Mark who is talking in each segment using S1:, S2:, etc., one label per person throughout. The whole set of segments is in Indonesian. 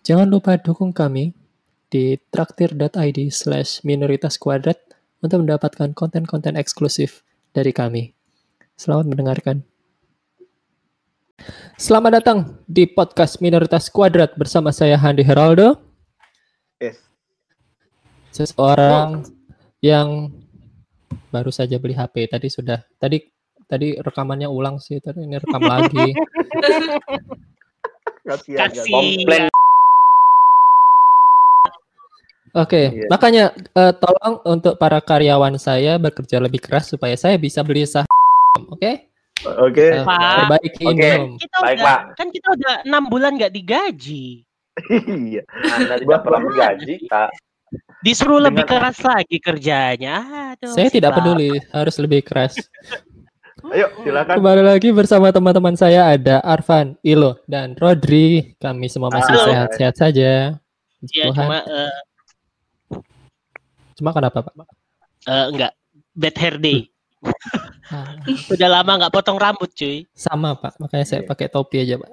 S1: Jangan lupa dukung kami di traktir.id slash minoritas kuadrat untuk mendapatkan konten-konten eksklusif dari kami. Selamat mendengarkan. Selamat datang di podcast Minoritas Kuadrat bersama saya Handi Heraldo,
S2: Yes.
S1: seseorang yang baru saja beli HP. Tadi sudah, tadi tadi rekamannya ulang sih, tadi ini rekam lagi.
S2: Kasihan,
S3: Kasih.
S2: Komplain.
S1: Oke,
S2: Iya.
S1: makanya eh, tolong untuk para karyawan saya bekerja lebih keras supaya saya bisa beli saham. Oke,
S2: Oke.
S1: Eh,
S3: Pak.
S1: perbaiki.
S3: Kita
S2: Baik,
S3: udah,
S2: Pak.
S3: kan kita udah enam bulan nggak digaji.
S2: Iya.
S4: Anda tidak pernah digaji, Kak.
S3: Disuruh lebih
S2: Dengan-
S3: keras lagi kerjanya. Aduh,
S1: Saya tidak
S3: Bapak.
S1: peduli, harus lebih keras.
S2: Ayo, silakan.
S1: Kembali lagi bersama teman-teman saya ada Arvan, Ilo, dan Rodri. Kami semua masih sehat-sehat saja.
S3: Ya,
S1: Tuhan.
S3: cuma eh,
S1: Cuma kenapa, Pak?
S3: eh, enggak bad hair day.
S1: Ah,
S3: Udah lama nggak potong rambut, cuy.
S1: sama, Pak. Makanya saya
S2: Iya.
S1: pakai topi aja, Pak.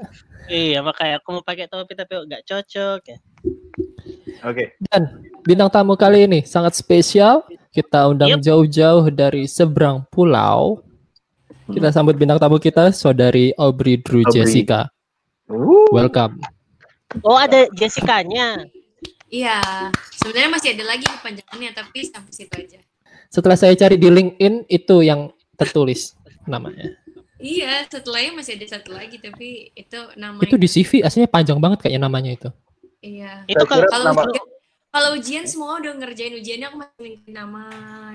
S3: Iya, makanya aku mau pakai topi tapi nggak cocok ya.
S2: Oke.
S1: Dan bintang tamu kali ini sangat spesial. Kita undang
S3: Yep.
S1: jauh-jauh dari seberang pulau. Kita sambut bintang tamu kita, Saudari Aubrey Drew
S2: Aubrey.
S1: Jessica.
S2: Uh,
S1: Welcome.
S3: Oh, ada Jessica-nya.
S5: Iya, sebenarnya masih ada lagi kepanjangannya, tapi sampai situ aja.
S1: Setelah saya cari di LinkedIn, itu yang tertulis namanya.
S5: Iya, setelahnya masih ada satu lagi, tapi itu namanya.
S1: Itu di CV aslinya panjang banget kayaknya namanya itu.
S5: Iya.
S3: Itu
S2: Saya
S3: kalau
S5: Kalau
S2: nama-
S5: ujian, kalau ujian semua udah ngerjain ujiannya, aku masih ngikutin nama.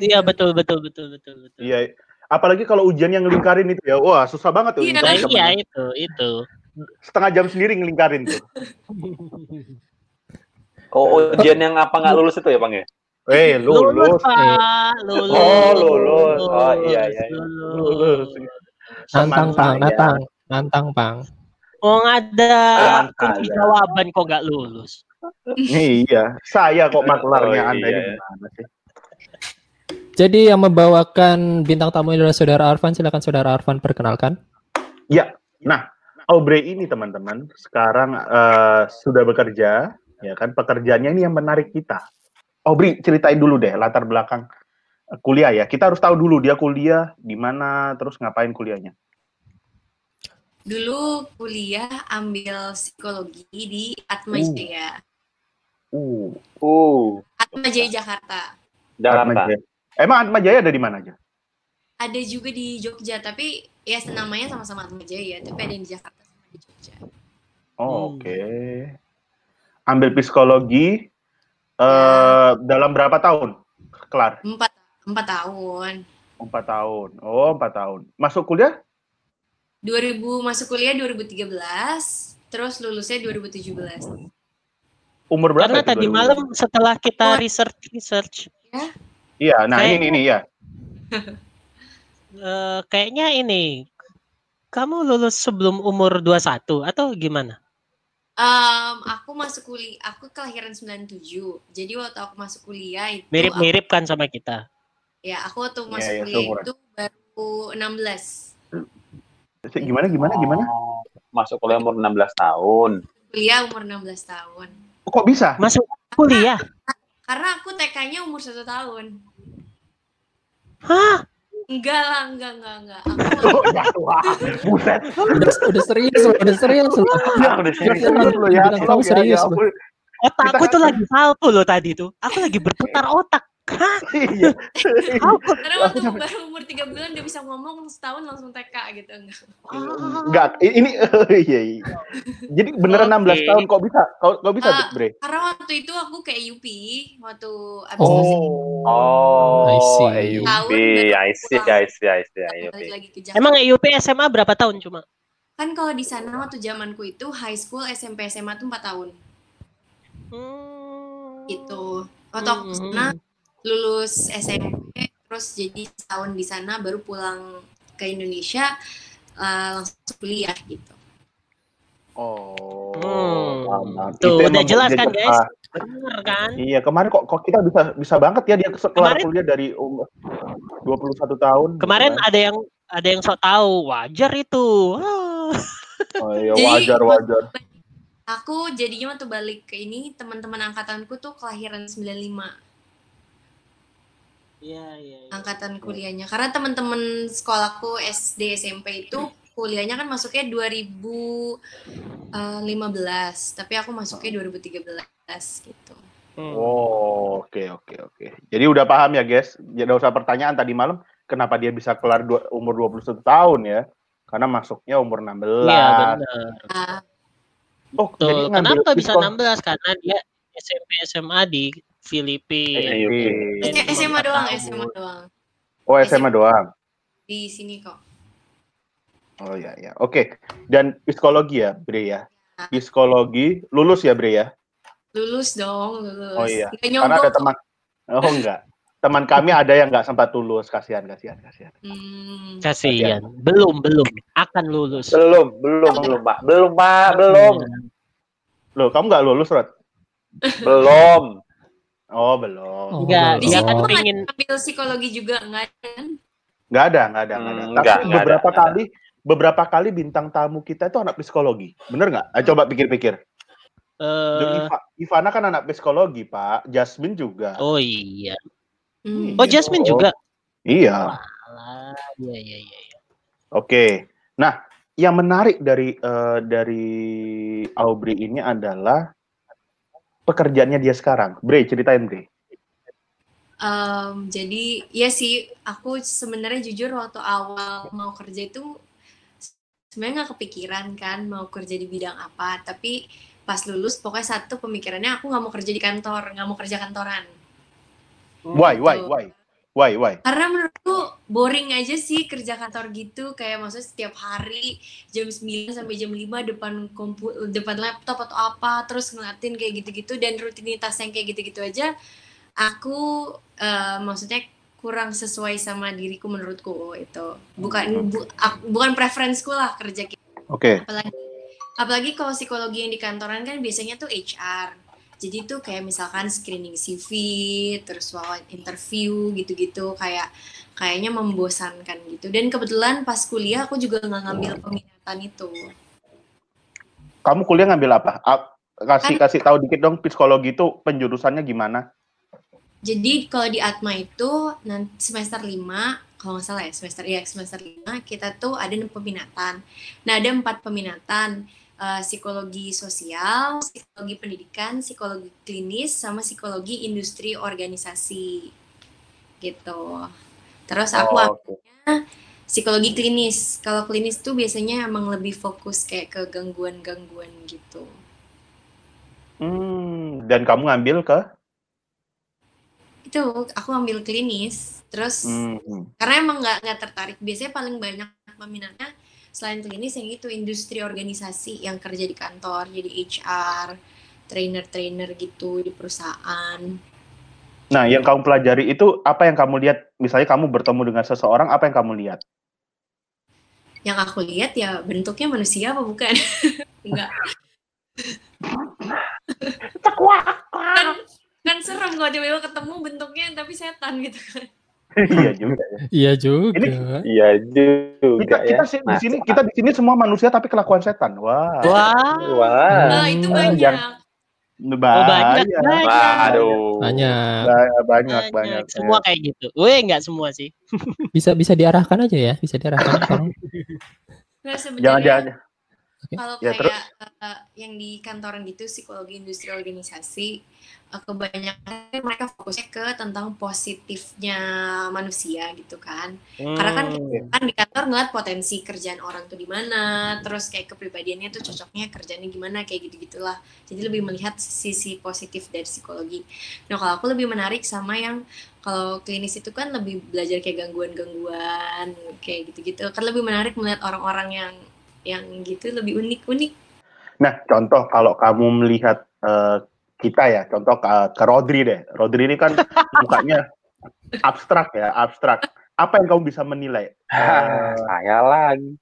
S3: Iya,
S5: gitu.
S3: betul betul betul betul betul.
S2: Iya. Apalagi kalau ujian yang ngelingkarin itu ya. Wah, susah banget tuh.
S5: Iya.
S3: Iya itu, itu.
S2: Setengah jam sendiri ngelingkarin tuh.
S4: Oh, ujian yang apa nggak lulus itu ya, Bang ya?
S2: Eh, lulus.
S3: Pak. Lulus.
S4: Oh, lulus. Oh, iya, iya, iya.
S2: Lulus.
S1: Nantang,
S2: Teman
S1: Pang,
S2: saya.
S1: nantang, nantang, Pang.
S3: Oh, ada kunci
S4: saja.
S3: jawaban kok nggak lulus.
S2: Iya, saya kok maklarnya
S4: Oh,
S2: Anda
S4: iya.
S2: ini gimana sih?
S1: Jadi yang membawakan bintang tamu adalah Saudara Arvan. Silakan Saudara Arvan perkenalkan.
S2: Ya, nah Aubrey ini teman-teman sekarang eh, sudah bekerja, ya kan? Pekerjaannya ini yang menarik kita. Aubrey ceritain dulu deh latar belakang eh, kuliah ya. Kita harus tahu dulu dia kuliah di mana, terus ngapain kuliahnya.
S5: Dulu kuliah ambil psikologi di Atma
S2: Uh.
S5: Jaya.
S2: Uh,
S4: Uh,
S5: Atma Jaya Jakarta.
S4: Jakarta.
S2: Atmajaya. Emang Atma Jaya ada di mana aja?
S5: Ada juga di Jogja, tapi ya namanya sama-sama Atma Jaya, tapi ada yang di Jakarta sama di Jogja.
S2: Oh,
S3: Hmm.
S2: Oke. Ambil psikologi eh dalam berapa tahun? Kelar.
S5: Empat, empat tahun.
S2: Empat tahun. Oh, empat tahun. Masuk kuliah?
S5: 2000 masuk kuliah 2013, terus lulusnya 2017.
S2: Umur berapa?
S3: Karena
S2: itu
S3: tadi
S2: 2000?
S3: malam setelah kita
S5: Oh.
S3: research research
S2: Iya, nah
S3: Kayak-
S2: ini ini ya.
S3: eh, kayaknya ini kamu lulus sebelum umur 21 atau gimana?
S5: Em, aku masuk kuliah, aku kelahiran 97. Jadi waktu aku masuk kuliah itu
S3: Mirip-mirip kan sama kita.
S5: ya, aku waktu masuk
S2: iya,
S5: kuliah
S2: seumuran.
S5: itu baru 16.
S2: Gimana gimana gimana?
S4: Oh, masuk kuliah umur 16 tahun.
S5: Kuliah umur 16 tahun.
S2: Kok bisa?
S3: Masuk kuliah?
S5: Karena aku TK-nya umur satu tahun.
S3: Hah?
S5: Enggak lah, enggak, enggak, enggak. Aku
S2: Oh, ya, wah, buset.
S1: Udah, udah serius udah serius.
S4: Ya, udah sini.
S1: Serius loh,
S2: ya, ya,
S1: serius.
S3: Otakku
S2: Kita-
S3: tuh lagi salto loh tadi tuh. Aku lagi berputar otak.
S2: Iya.
S3: Aku
S5: karena waktu
S2: Aku
S5: baru umur 3 bulan udah bisa ngomong setahun langsung TK gitu enggak.
S2: Enggak, i- ini iya, iya. Jadi beneran
S3: Oke.
S2: 16 tahun kok bisa? Kok kok bisa,
S5: Ah,
S2: Bre?
S5: Karena waktu itu aku kayak Yupi waktu abis
S1: Oh.
S4: Oh,
S1: I see.
S5: Tahun baru
S4: I see. I see, I see,
S5: ke
S3: emang EUP SMA berapa tahun cuma?
S5: Kan kalau di sana waktu zamanku itu high school SMP SMA tuh 4 tahun.
S3: Hmm.
S5: Gitu. Waktu aku
S3: Hmm.
S5: Lulus SMP terus jadi setahun di sana baru pulang ke Indonesia eh, langsung kuliah gitu.
S2: Oh.
S3: Hmm. Tuh,
S2: Itu
S3: udah jelas kan, guys?
S2: ah,
S3: Bener kan?
S2: Iya, kemarin kok kok kita bisa bisa banget ya dia kelar
S3: Kemarin-
S2: kuliah dari umur 21 tahun. gitu
S3: Kemarin
S2: kan.
S3: ada yang ada yang sok tahu, wajar itu.
S2: Oh, iya,
S5: Jadi-
S2: wajar wajar.
S5: Aku jadinya waktu balik ke ini teman-teman angkatanku tuh kelahiran 95
S3: Iya, iya. iya.
S5: angkatan kuliahnya. Karena teman-teman sekolahku SD SMP itu kuliahnya kan masuknya 2015, tapi aku masuknya 2013 gitu.
S3: Hmm.
S2: Oh, oke oke oke. Jadi udah paham ya, guys. Ya udah usah pertanyaan tadi malam kenapa dia bisa kelar dua, umur 21 tahun ya? Karena masuknya umur 16.
S3: Iya, benar.
S5: Ah,
S2: Oh, jadi
S3: Betul. Kenapa bisa
S2: psikolo-
S3: 16? Karena dia SMP SMA di Filipina.
S4: Eh,
S5: SMA doang. SMA doang.
S2: Oh, SMA doang.
S5: Di sini kok.
S2: Oh ya ya. Oke. Dan psikologi ya, Bre ya. Psikologi lulus ya, Bre ya.
S5: Lulus dong, lulus.
S2: Oh iya. Karena ada teman Oh enggak. Teman kami ada yang nggak sempat lulus, kasihan kasihan kasihan.
S5: Hmm.
S3: Kasihan. Belum, belum. Akan lulus.
S4: Belum, belum, belum, Pak. Belum, Pak. Belum.
S2: Loh, kamu nggak lulus, Rod?
S4: Belum.
S2: Oh, belum.
S1: Oh,
S3: Enggak,
S5: Di
S3: kan
S5: situ nggak
S3: pengen
S5: ambil psikologi juga enggak kan?
S2: Nggak ada, nggak ada, nggak ada.
S4: Hmm,
S2: Tapi
S4: nggak, nggak
S2: beberapa
S4: ada, nggak
S2: kali beberapa kali bintang tamu kita itu anak psikologi. Bener nggak? Ayo coba pikir-pikir.
S3: Eh
S2: Iva- Ivana kan anak psikologi, Pak. Jasmine juga.
S3: oh iya.
S5: Hmm.
S3: Oh, Jasmine juga.
S2: Iya.
S3: Alah, iya iya iya. iya.
S2: Oke. Nah, yang menarik dari eh, dari Aubrey ini adalah pekerjaannya dia sekarang. Bre, ceritain Bre.
S5: Em, jadi ya sih aku sebenarnya jujur waktu awal mau kerja itu sebenarnya nggak kepikiran kan mau kerja di bidang apa tapi pas lulus pokoknya satu pemikirannya aku nggak mau kerja di kantor nggak mau kerja kantoran
S2: Why, why,
S5: Gitu.
S2: why? Why, why?
S5: karena menurutku boring aja sih kerja kantor gitu. Kayak maksudnya setiap hari jam 9 sampai jam 5 depan kompu depan laptop atau apa terus ngeliatin kayak gitu-gitu. Dan rutinitas yang kayak gitu-gitu aja aku eh, maksudnya kurang sesuai sama diriku menurutku itu bukan bu- bukan preferensiku lah kerja gitu
S2: Oke.
S5: apalagi apalagi kalau psikologi yang di kantoran kan biasanya tuh HR jadi tuh kayak misalkan screening CV terus wawancara interview gitu-gitu kayak kayaknya membosankan gitu. Dan kebetulan pas kuliah aku juga nggak ngambil peminatan itu.
S2: Kamu kuliah ngambil apa? Kasih kasih tahu dikit dong psikologi itu penjurusannya gimana?
S5: jadi kalau di Atma itu nanti semester 5 kalau nggak salah ya semester ya semester 5 kita tuh ada enam peminatan. Nah ada empat peminatan eh, psikologi sosial, psikologi pendidikan, psikologi klinis, sama psikologi industri organisasi gitu. Terus aku
S2: Oh, oke.
S5: psikologi klinis. Kalau klinis tuh biasanya emang lebih fokus kayak ke gangguan-gangguan gitu.
S2: Hmm, dan kamu ngambil ke?
S5: Itu aku ambil klinis. Terus
S2: Hmm, hmm.
S5: karena emang nggak nggak tertarik. Biasanya paling banyak peminatnya selain klinis yang itu industri organisasi yang kerja di kantor, jadi HR, trainer-trainer gitu di perusahaan.
S2: Nah, yang kamu pelajari itu apa yang kamu lihat? Misalnya kamu bertemu dengan seseorang, apa yang kamu lihat?
S5: Yang aku lihat ya bentuknya manusia apa bukan? Enggak. kan, kan serem kalau tiba-tiba ketemu bentuknya tapi setan gitu kan.
S2: iya juga. ya.
S1: Iya juga.
S4: Iya juga
S2: Kita,
S4: ya.
S2: kita sih di sini kita di sini semua manusia tapi kelakuan setan. Wah.
S3: Wah.
S4: Wah.
S5: Nah, itu banyak.
S2: yang-
S3: Oh, banyak, banyak.
S4: Waduh.
S1: Banyak.
S2: Banyak, banyak, banyak.
S3: Semua kayak gitu. Weh, enggak semua sih.
S1: Bisa bisa diarahkan aja ya, bisa diarahkan tolong.
S5: Nah,
S2: Jangan,
S5: sebenarnya
S2: jangan.
S5: Kalau
S2: Ya,
S5: kayak eh, yang di kantoran gitu psikologi industri organisasi eh, kebanyakan mereka fokusnya ke tentang positifnya manusia gitu kan. Karena kan
S3: Hmm.
S5: kan di kantor ngeliat potensi kerjaan orang tuh di mana, terus kayak kepribadiannya tuh cocoknya kerjanya gimana kayak gitu-gitulah. Jadi lebih melihat sisi positif dari psikologi. Nah, kalau aku lebih menarik sama yang kalau klinis itu kan lebih belajar kayak gangguan-gangguan kayak gitu-gitu. Kan lebih menarik melihat orang-orang yang yang gitu lebih unik-unik.
S2: Nah, contoh kalau kamu melihat eh, kita ya, contoh ke, ke Rodri deh. Rodri ini kan mukanya abstrak ya, abstrak. Apa yang kamu bisa menilai? Eh,
S4: Saya lagi.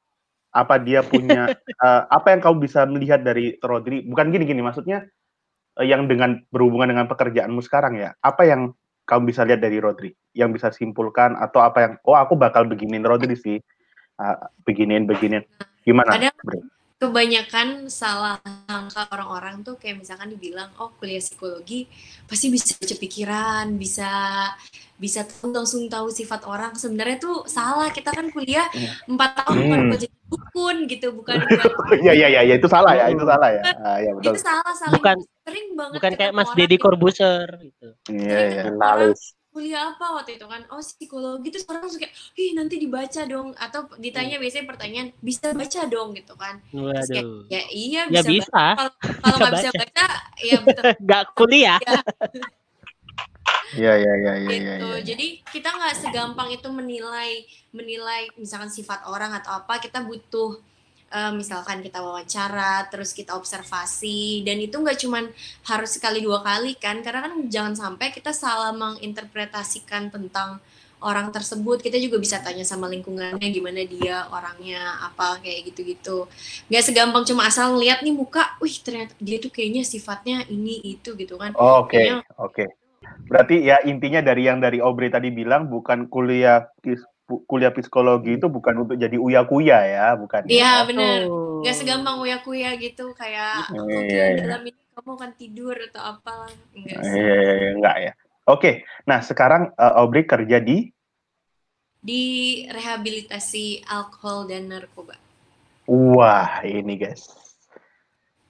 S2: apa dia punya eh, apa yang kamu bisa melihat dari Rodri? Bukan gini gini, maksudnya eh, yang dengan berhubungan dengan pekerjaanmu sekarang ya. Apa yang kamu bisa lihat dari Rodri? Yang bisa simpulkan atau apa yang oh aku bakal beginin Rodri sih. Ah, beginin beginin. Gimana?
S5: Kadang kebanyakan salah sangka orang-orang tuh kayak misalkan dibilang oh kuliah psikologi pasti bisa baca pikiran bisa bisa tahu langsung tahu sifat orang sebenarnya tuh salah kita kan kuliah empat tahun bukan
S2: Hmm.
S5: buat jadi dukun gitu bukan buat
S2: Iya iya iya ya, itu salah ya, itu salah ya. Ah, ya betul.
S5: itu salah salah
S3: Bukan
S5: sering banget
S3: bukan kayak Mas Deddy Corbuzier gitu.
S2: Iya iya.
S5: Kuliah apa waktu itu kan oh psikologi terus orang kayak ih nanti dibaca dong atau ditanya biasanya pertanyaan bisa baca dong gitu kan Terus kayak,
S3: Waduh.
S5: ya iya
S3: Ya
S5: bisa,
S3: bisa.
S5: baca. kalau kalau nggak bisa
S3: baca.
S5: baca ya betul
S3: Gak kuliah.
S2: Iya iya iya iya
S5: gitu.
S2: iya. iya.
S5: Jadi kita nggak segampang itu menilai menilai misalkan sifat orang atau apa. Kita butuh eh, misalkan kita wawancara, terus kita observasi, dan itu nggak cuman harus sekali dua kali kan? Karena kan jangan sampai kita salah menginterpretasikan tentang orang tersebut. Kita juga bisa tanya sama lingkungannya gimana dia orangnya apa kayak gitu-gitu. Nggak segampang cuma asal ngeliat nih muka, wih ternyata dia tuh kayaknya sifatnya ini itu gitu kan.
S2: Oke,
S5: Kayaknya-
S2: oke. Berarti ya intinya dari yang dari Aubrey tadi bilang bukan kuliah kuliah psikologi itu bukan untuk jadi uya-kuya ya, bukan. ya?
S5: Iya benar.
S3: Oh.
S5: nggak segampang uya kuya gitu kayak
S2: Iya,
S5: oke
S2: iya, iya.
S5: dalam ini kamu akan tidur atau apa enggak
S2: Iya,
S5: sih
S2: iya, iya, enggak ya. Oke, nah sekarang eh, Aubrey kerja di
S5: di rehabilitasi alkohol dan narkoba
S2: Wah, ini guys.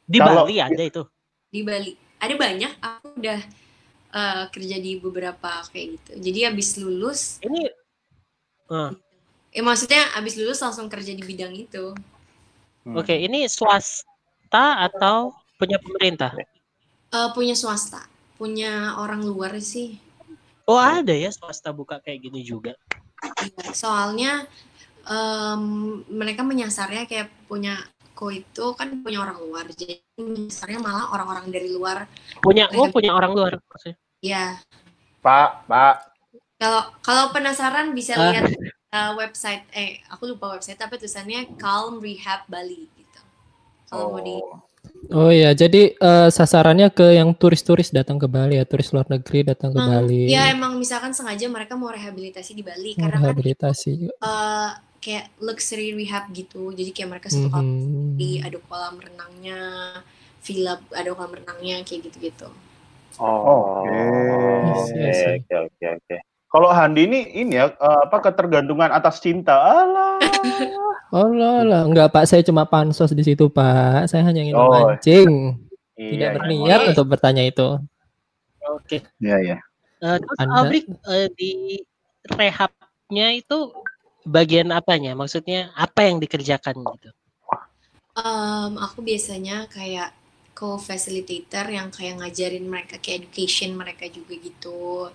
S3: Di
S2: Kalau-
S3: Bali ada itu.
S5: di Bali ada banyak aku udah eh, kerja di beberapa kayak gitu jadi habis lulus
S3: Ini
S5: eh maksudnya habis lulus langsung kerja di bidang itu
S2: Hmm.
S3: oke, ini swasta atau punya pemerintah?
S5: Eh, punya swasta punya orang luar sih
S3: Oh, ada ya swasta buka kayak gini juga.
S5: Iya, soalnya em, mereka menyasarnya kayak punya ko itu kan punya orang luar jadi menyasarnya malah orang-orang dari luar
S3: Punya oh punya orang luar maksudnya.
S5: ya
S2: Pak, Pak.
S5: Kalau kalau penasaran bisa
S3: Ah.
S5: lihat uh, website eh aku lupa website tapi tulisannya Calm Rehab Bali gitu. Kalau mau di
S1: Oh iya, jadi eh, sasarannya ke yang turis-turis datang ke Bali ya, turis luar negeri datang ke
S5: Hmm,
S1: Bali.
S5: ya emang misalkan sengaja mereka mau rehabilitasi di Bali karena kan
S1: rehabilitasi.
S5: uh, kayak luxury rehab gitu. Jadi kayak mereka satu kamar
S1: Mhm.
S5: sendiri, ada kolam renangnya, villa ada kolam renangnya kayak gitu-gitu.
S4: Oh,
S2: Oke.
S1: Iya
S4: oke, oke, oke.
S2: Kalau Handi ini ini ya eh, apa ketergantungan atas cinta. Alah.
S1: Oh lah, lah. enggak Pak, saya cuma pansos di situ Pak. Saya hanya ingin
S2: Oh.
S1: memancing,
S2: Iya,
S1: tidak
S2: iya.
S1: berniat untuk bertanya itu.
S3: Oke.
S2: Iya, iya.
S3: Eh, terus
S1: Anda-
S3: Abrik eh, di rehabnya itu bagian apanya? Maksudnya apa yang dikerjakan gitu?
S5: Em, aku biasanya kayak co-facilitator yang kayak ngajarin mereka kayak education mereka juga gitu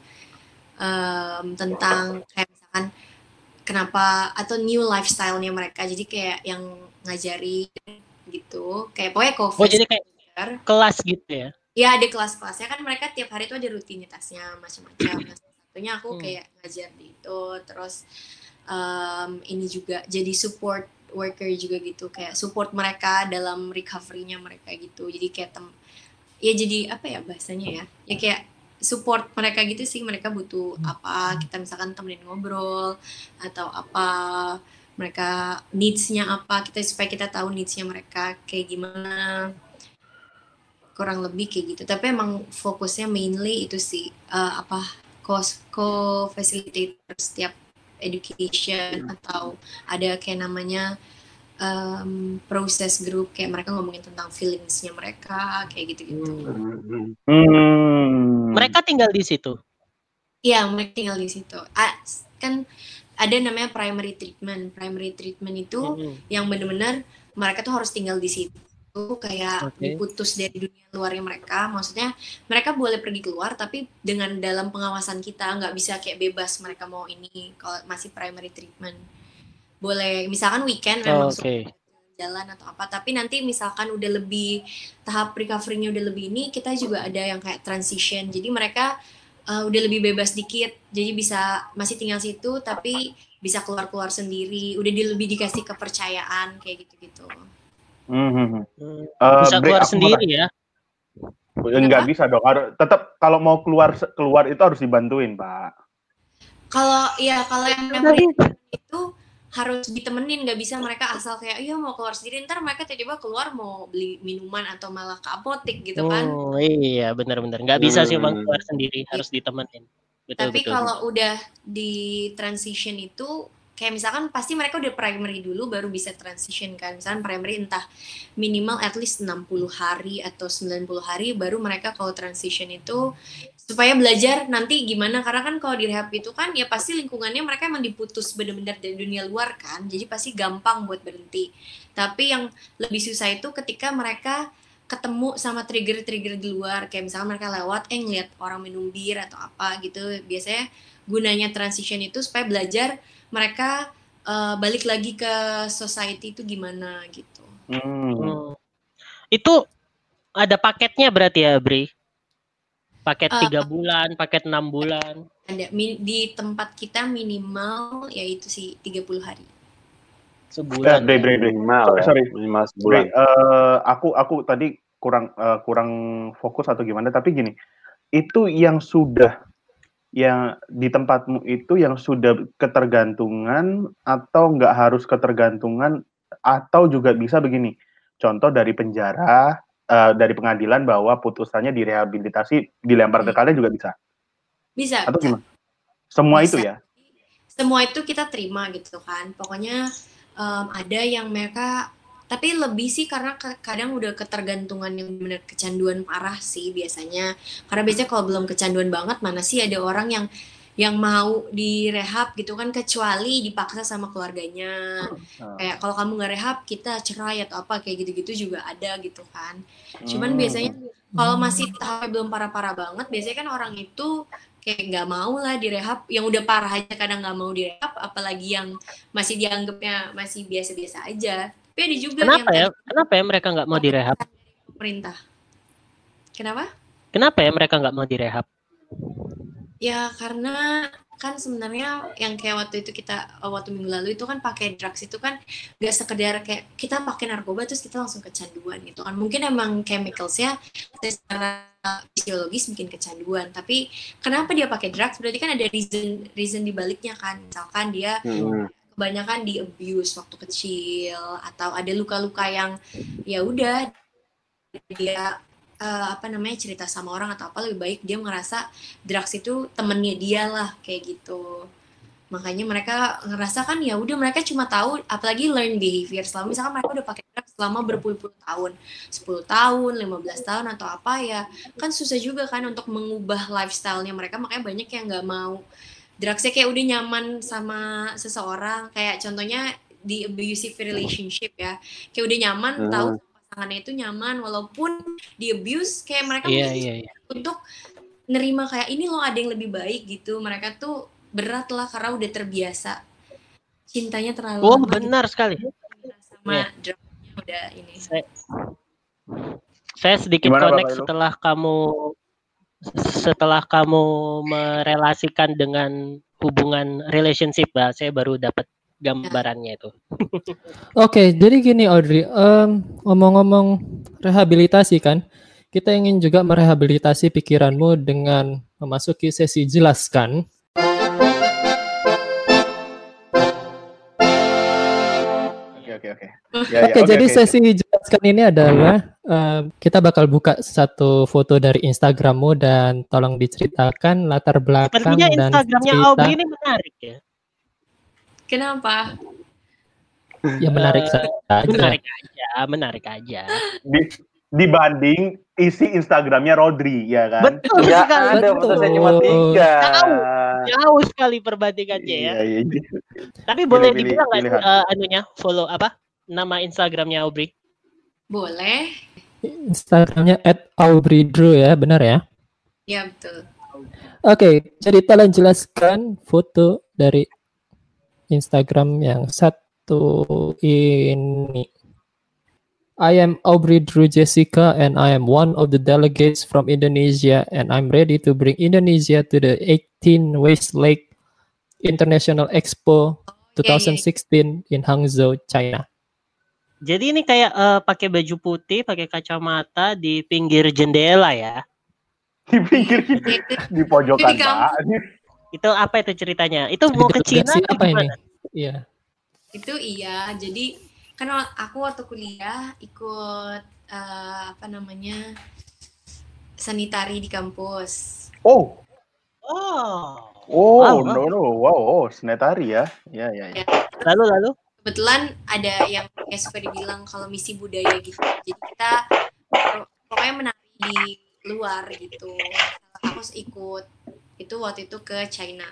S5: Em, tentang kayak misalkan kenapa atau new lifestyle-nya mereka. Jadi kayak yang ngajari gitu. Kayak pokoknya
S3: Oh jadi kayak kelas gitu ya?
S5: ya ada kelas-kelasnya kan mereka tiap hari itu ada rutinitasnya macam-macam. Nah, salah satunya aku
S3: Hmm.
S5: kayak ngajar di itu. Terus em, ini juga jadi support worker juga gitu. Kayak support mereka dalam recovery-nya mereka gitu. Jadi kayak tem ya jadi apa ya bahasanya ya? Ya kayak support mereka gitu sih. Mereka butuh apa kita misalkan temenin ngobrol atau apa mereka needs-nya apa kita supaya kita tahu needs-nya mereka kayak gimana. Kurang lebih kayak gitu. Tapi emang fokusnya mainly itu sih eh, apa co co facilitator setiap education atau ada kayak namanya em, proses grup kayak mereka ngomongin tentang feelingsnya mereka kayak gitu gitu
S2: Hmm.
S3: Mereka tinggal di situ.
S5: Iya, mereka tinggal di situ. Ah, kan ada namanya primary treatment. Primary treatment itu
S3: Mm-mm.
S5: yang benar-benar mereka tuh harus tinggal di situ kayak
S3: Oke.
S5: diputus dari dunia luarnya mereka. Maksudnya mereka boleh pergi keluar tapi dengan dalam pengawasan kita nggak bisa kayak bebas mereka mau ini kalau masih primary treatment. Boleh misalkan weekend
S3: Oh,
S5: memang suka jalan atau apa tapi nanti misalkan udah lebih tahap recovery-nya udah lebih ini kita juga ada yang kayak transition jadi mereka uh, udah lebih bebas dikit jadi bisa masih tinggal situ tapi bisa keluar-keluar sendiri udah di, lebih dikasih kepercayaan kayak gitu-gitu
S2: Hmm, hmm, hmm.
S3: Hmm,
S2: Eh,
S3: Bisa keluar sendiri ya?
S2: tanya. Enggak bisa dong. Harus- Tetap kalau mau keluar keluar itu harus dibantuin, Pak.
S5: kalau ya kalau yang memory itu harus ditemenin nggak bisa mereka asal kayak iya mau keluar sendiri ntar mereka tiba-tiba keluar mau beli minuman atau malah ke apotek gitu kan
S3: Oh, iya benar-benar nggak bisa sih bang
S4: Hmm.
S3: keluar sendiri harus ditemenin. Betul
S5: tapi
S3: betul.
S5: kalau udah di transition itu kayak misalkan pasti mereka udah primary dulu baru bisa transition kan misalkan primary entah minimal at least 60 hari atau 90 hari baru mereka kalau transition itu supaya belajar nanti gimana karena kan kalau di rehab itu kan ya pasti lingkungannya mereka emang diputus bener-bener dari dunia luar kan jadi pasti gampang buat berhenti tapi yang lebih susah itu ketika mereka ketemu sama trigger-trigger di luar kayak misalnya mereka lewat eh ngeliat orang minum bir atau apa gitu biasanya gunanya transition itu supaya belajar mereka eh, balik lagi ke society itu gimana gitu
S2: Hmm.
S3: Hmm. Itu ada paketnya berarti ya Bri? Paket
S5: Eh,
S3: tiga bulan, paket enam bulan.
S5: ada di tempat kita minimal yaitu sih 30 hari
S2: Eh,
S3: Sebulan.
S2: Bre, Bre, Bre.
S4: Minimal ya.
S2: Sorry.
S4: Minimal sebulan.
S2: eh, aku aku tadi kurang eh, kurang fokus atau gimana tapi gini itu yang sudah yang di tempatmu itu yang sudah ketergantungan atau nggak harus ketergantungan atau juga bisa begini contoh dari penjara eh, dari pengadilan bahwa putusannya direhabilitasi dilempar ke kalian juga bisa?
S5: Bisa
S2: atau
S5: bisa.
S2: gimana? Semua itu
S5: Bisa.
S2: ya?
S5: Semua itu kita terima gitu kan. Pokoknya em, ada yang mereka tapi lebih sih karena kadang udah ketergantungan yang bener kecanduan parah sih biasanya. Karena biasanya kalau belum kecanduan banget mana sih ada orang yang yang mau direhab gitu kan kecuali dipaksa sama keluarganya
S2: Ah.
S5: kayak kalau kamu nggak rehab kita cerai atau apa kayak gitu-gitu juga ada gitu kan cuman
S2: Hmm.
S5: biasanya kalau masih tahapnya belum parah-parah banget biasanya kan orang itu kayak nggak mau lah direhab yang udah parah aja kadang nggak mau direhab apalagi yang masih dianggapnya masih biasa-biasa aja tapi ada juga
S3: Kenapa ya?
S5: yang
S3: Kenapa ya mereka nggak mau direhab?
S5: pemerintah kenapa
S3: Kenapa ya mereka nggak mau direhab?
S5: Ya karena kan sebenarnya yang kayak waktu itu kita eh, waktu minggu lalu itu kan pakai drugs itu kan gak sekedar kayak kita pakai narkoba terus kita langsung kecanduan gitu kan. Mungkin emang chemicalsnya secara fisiologis bikin kecanduan tapi kenapa dia pakai drugs? Berarti kan ada reason reason di baliknya kan. Misalkan dia
S4: Hmm.
S5: kebanyakan di abuse waktu kecil atau ada luka-luka yang ya udah dia eh, apa namanya cerita sama orang atau apa lebih baik dia ngerasa drugs itu temennya dia lah kayak gitu. Makanya mereka ngerasa kan ya udah mereka cuma tahu apalagi learn behavior. Selama misalkan mereka udah pakai drugs selama berpuluh-puluh tahun 10 tahun 15 tahun atau apa ya kan susah juga kan untuk mengubah lifestyle-nya mereka. Makanya banyak yang nggak mau drugsnya kayak udah nyaman sama seseorang. Kayak contohnya di abusive relationship ya. Kayak udah nyaman
S4: Hmm.
S5: tahu pasangannya itu nyaman walaupun di abuse kayak mereka
S3: Iya
S5: memilih
S3: iya iya.
S5: untuk nerima kayak ini loh ada yang lebih baik gitu mereka tuh berat lah karena udah terbiasa cintanya terlalu
S3: Oh
S5: lama
S3: benar sekali.
S5: gitu, sama
S3: Iya.
S5: drugsnya udah ini
S3: Saya sedikit
S2: Gimana,
S3: connect setelah kamu setelah kamu merelasikan dengan hubungan relationship, bah, saya baru dapat gambarannya itu.
S1: Oke, jadi gini Audrey, em, ngomong-ngomong rehabilitasi kan, kita ingin juga merehabilitasi pikiranmu dengan memasuki sesi jelaskan.
S2: Oke oke oke. Ya, ya,
S1: Oke, jadi sesi jelaskan ini adalah em, kita bakal buka satu foto dari Instagrammu dan tolong diceritakan latar belakang
S3: Sepertinya
S1: dan
S3: Instagramnya
S1: cerita
S3: Aubrey ini menarik ya.
S5: Kenapa
S1: yang menarik
S3: Eh,
S1: saja.
S3: Menarik aja, menarik aja.
S2: Di, dibanding isi Instagramnya Rodri ya kan?
S3: Betul
S4: Ya
S3: sekali.
S4: ada
S1: Betul.
S4: saya cuma tiga.
S3: Tahu. Jauh sekali perbandingannya ya.
S2: Iya, iya.
S3: Tapi boleh
S2: Pilih-
S3: dibilang nggak eh, anunya follow apa? Nama Instagramnya Aubrey?
S5: boleh
S1: Instagramnya @aubreydrew ya, benar ya?
S5: ya betul
S1: Oke, jadi tolong jelaskan foto dari Instagram yang satu ini. I am Aubrey Drew Jessica and I am one of the delegates from Indonesia and I'm ready to bring Indonesia to the 18 Westlake International Expo 2016 in Hangzhou, China.
S3: Jadi ini kayak eh, pakai baju putih, pakai kacamata di pinggir jendela ya.
S2: Di pinggir di pojokan. Pak.
S3: Itu apa itu ceritanya? Itu mau ke Cina
S1: apa ini?
S3: gimana?
S1: Iya.
S5: itu iya jadi kan aku waktu kuliah ikut eh, apa namanya sanitari di kampus
S2: Oh,
S3: Oh.
S2: oh,
S3: Wow,
S2: no, no, wow, oh, senetari ya, ya, ya, ya.
S3: Lalu lalu.
S5: kebetulan ada yang kayak suka dibilang kalau misi budaya gitu jadi kita pokoknya menari di luar gitu aku ikut itu waktu itu ke China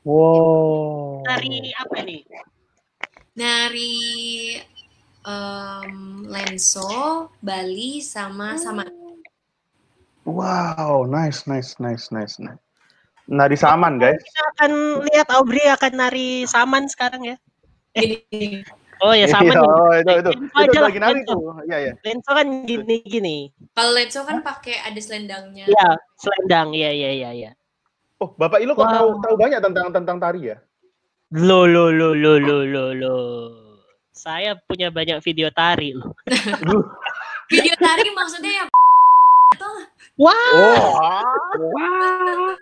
S2: Wow.
S3: Dari apa nih?
S5: nari em, lenso Bali sama sama
S2: Wow, nice, nice, nice, nice, nice. Nari saman, guys.
S3: Kita akan lihat Aubrey akan nari saman sekarang ya. Oh ya.
S2: Iya,
S3: nih.
S2: oh, itu, itu,
S3: Lenso
S2: itu lagi nari tuh. Iya, iya.
S3: Lenso kan gini gini.
S5: kalau lenso kan pakai ada selendangnya
S3: Iya, selendang. Iya iya iya iya.
S2: Oh, Bapak Ilo kok
S3: Wow.
S2: tahu tahu banyak tentang tentang tari ya?
S3: Lo lo lo lo lo lo lo. Saya punya banyak video tari loh.
S5: video tari maksudnya yang
S3: Wah,
S2: Oh,
S3: wah.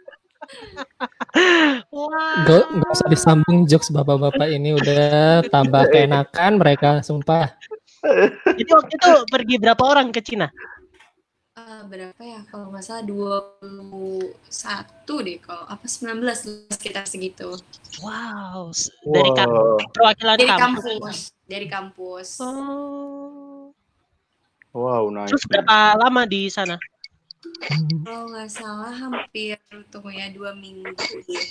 S1: Gak, gak usah disambung jokes bapak-bapak ini udah tambah keenakan mereka, sumpah.
S3: Jadi waktu itu pergi berapa orang ke Cina?
S5: eh, berapa ya kalau nggak salah 21 deh kalau apa 19 sekitar segitu
S3: Wow, dari
S2: Wow.
S3: kampus perwakilan
S5: dari
S3: kampus.
S5: kampus dari kampus
S3: Oh.
S2: wow, nice.
S3: Terus berapa lama di sana?
S5: Kalau nggak salah hampir tunggu ya dua minggu deh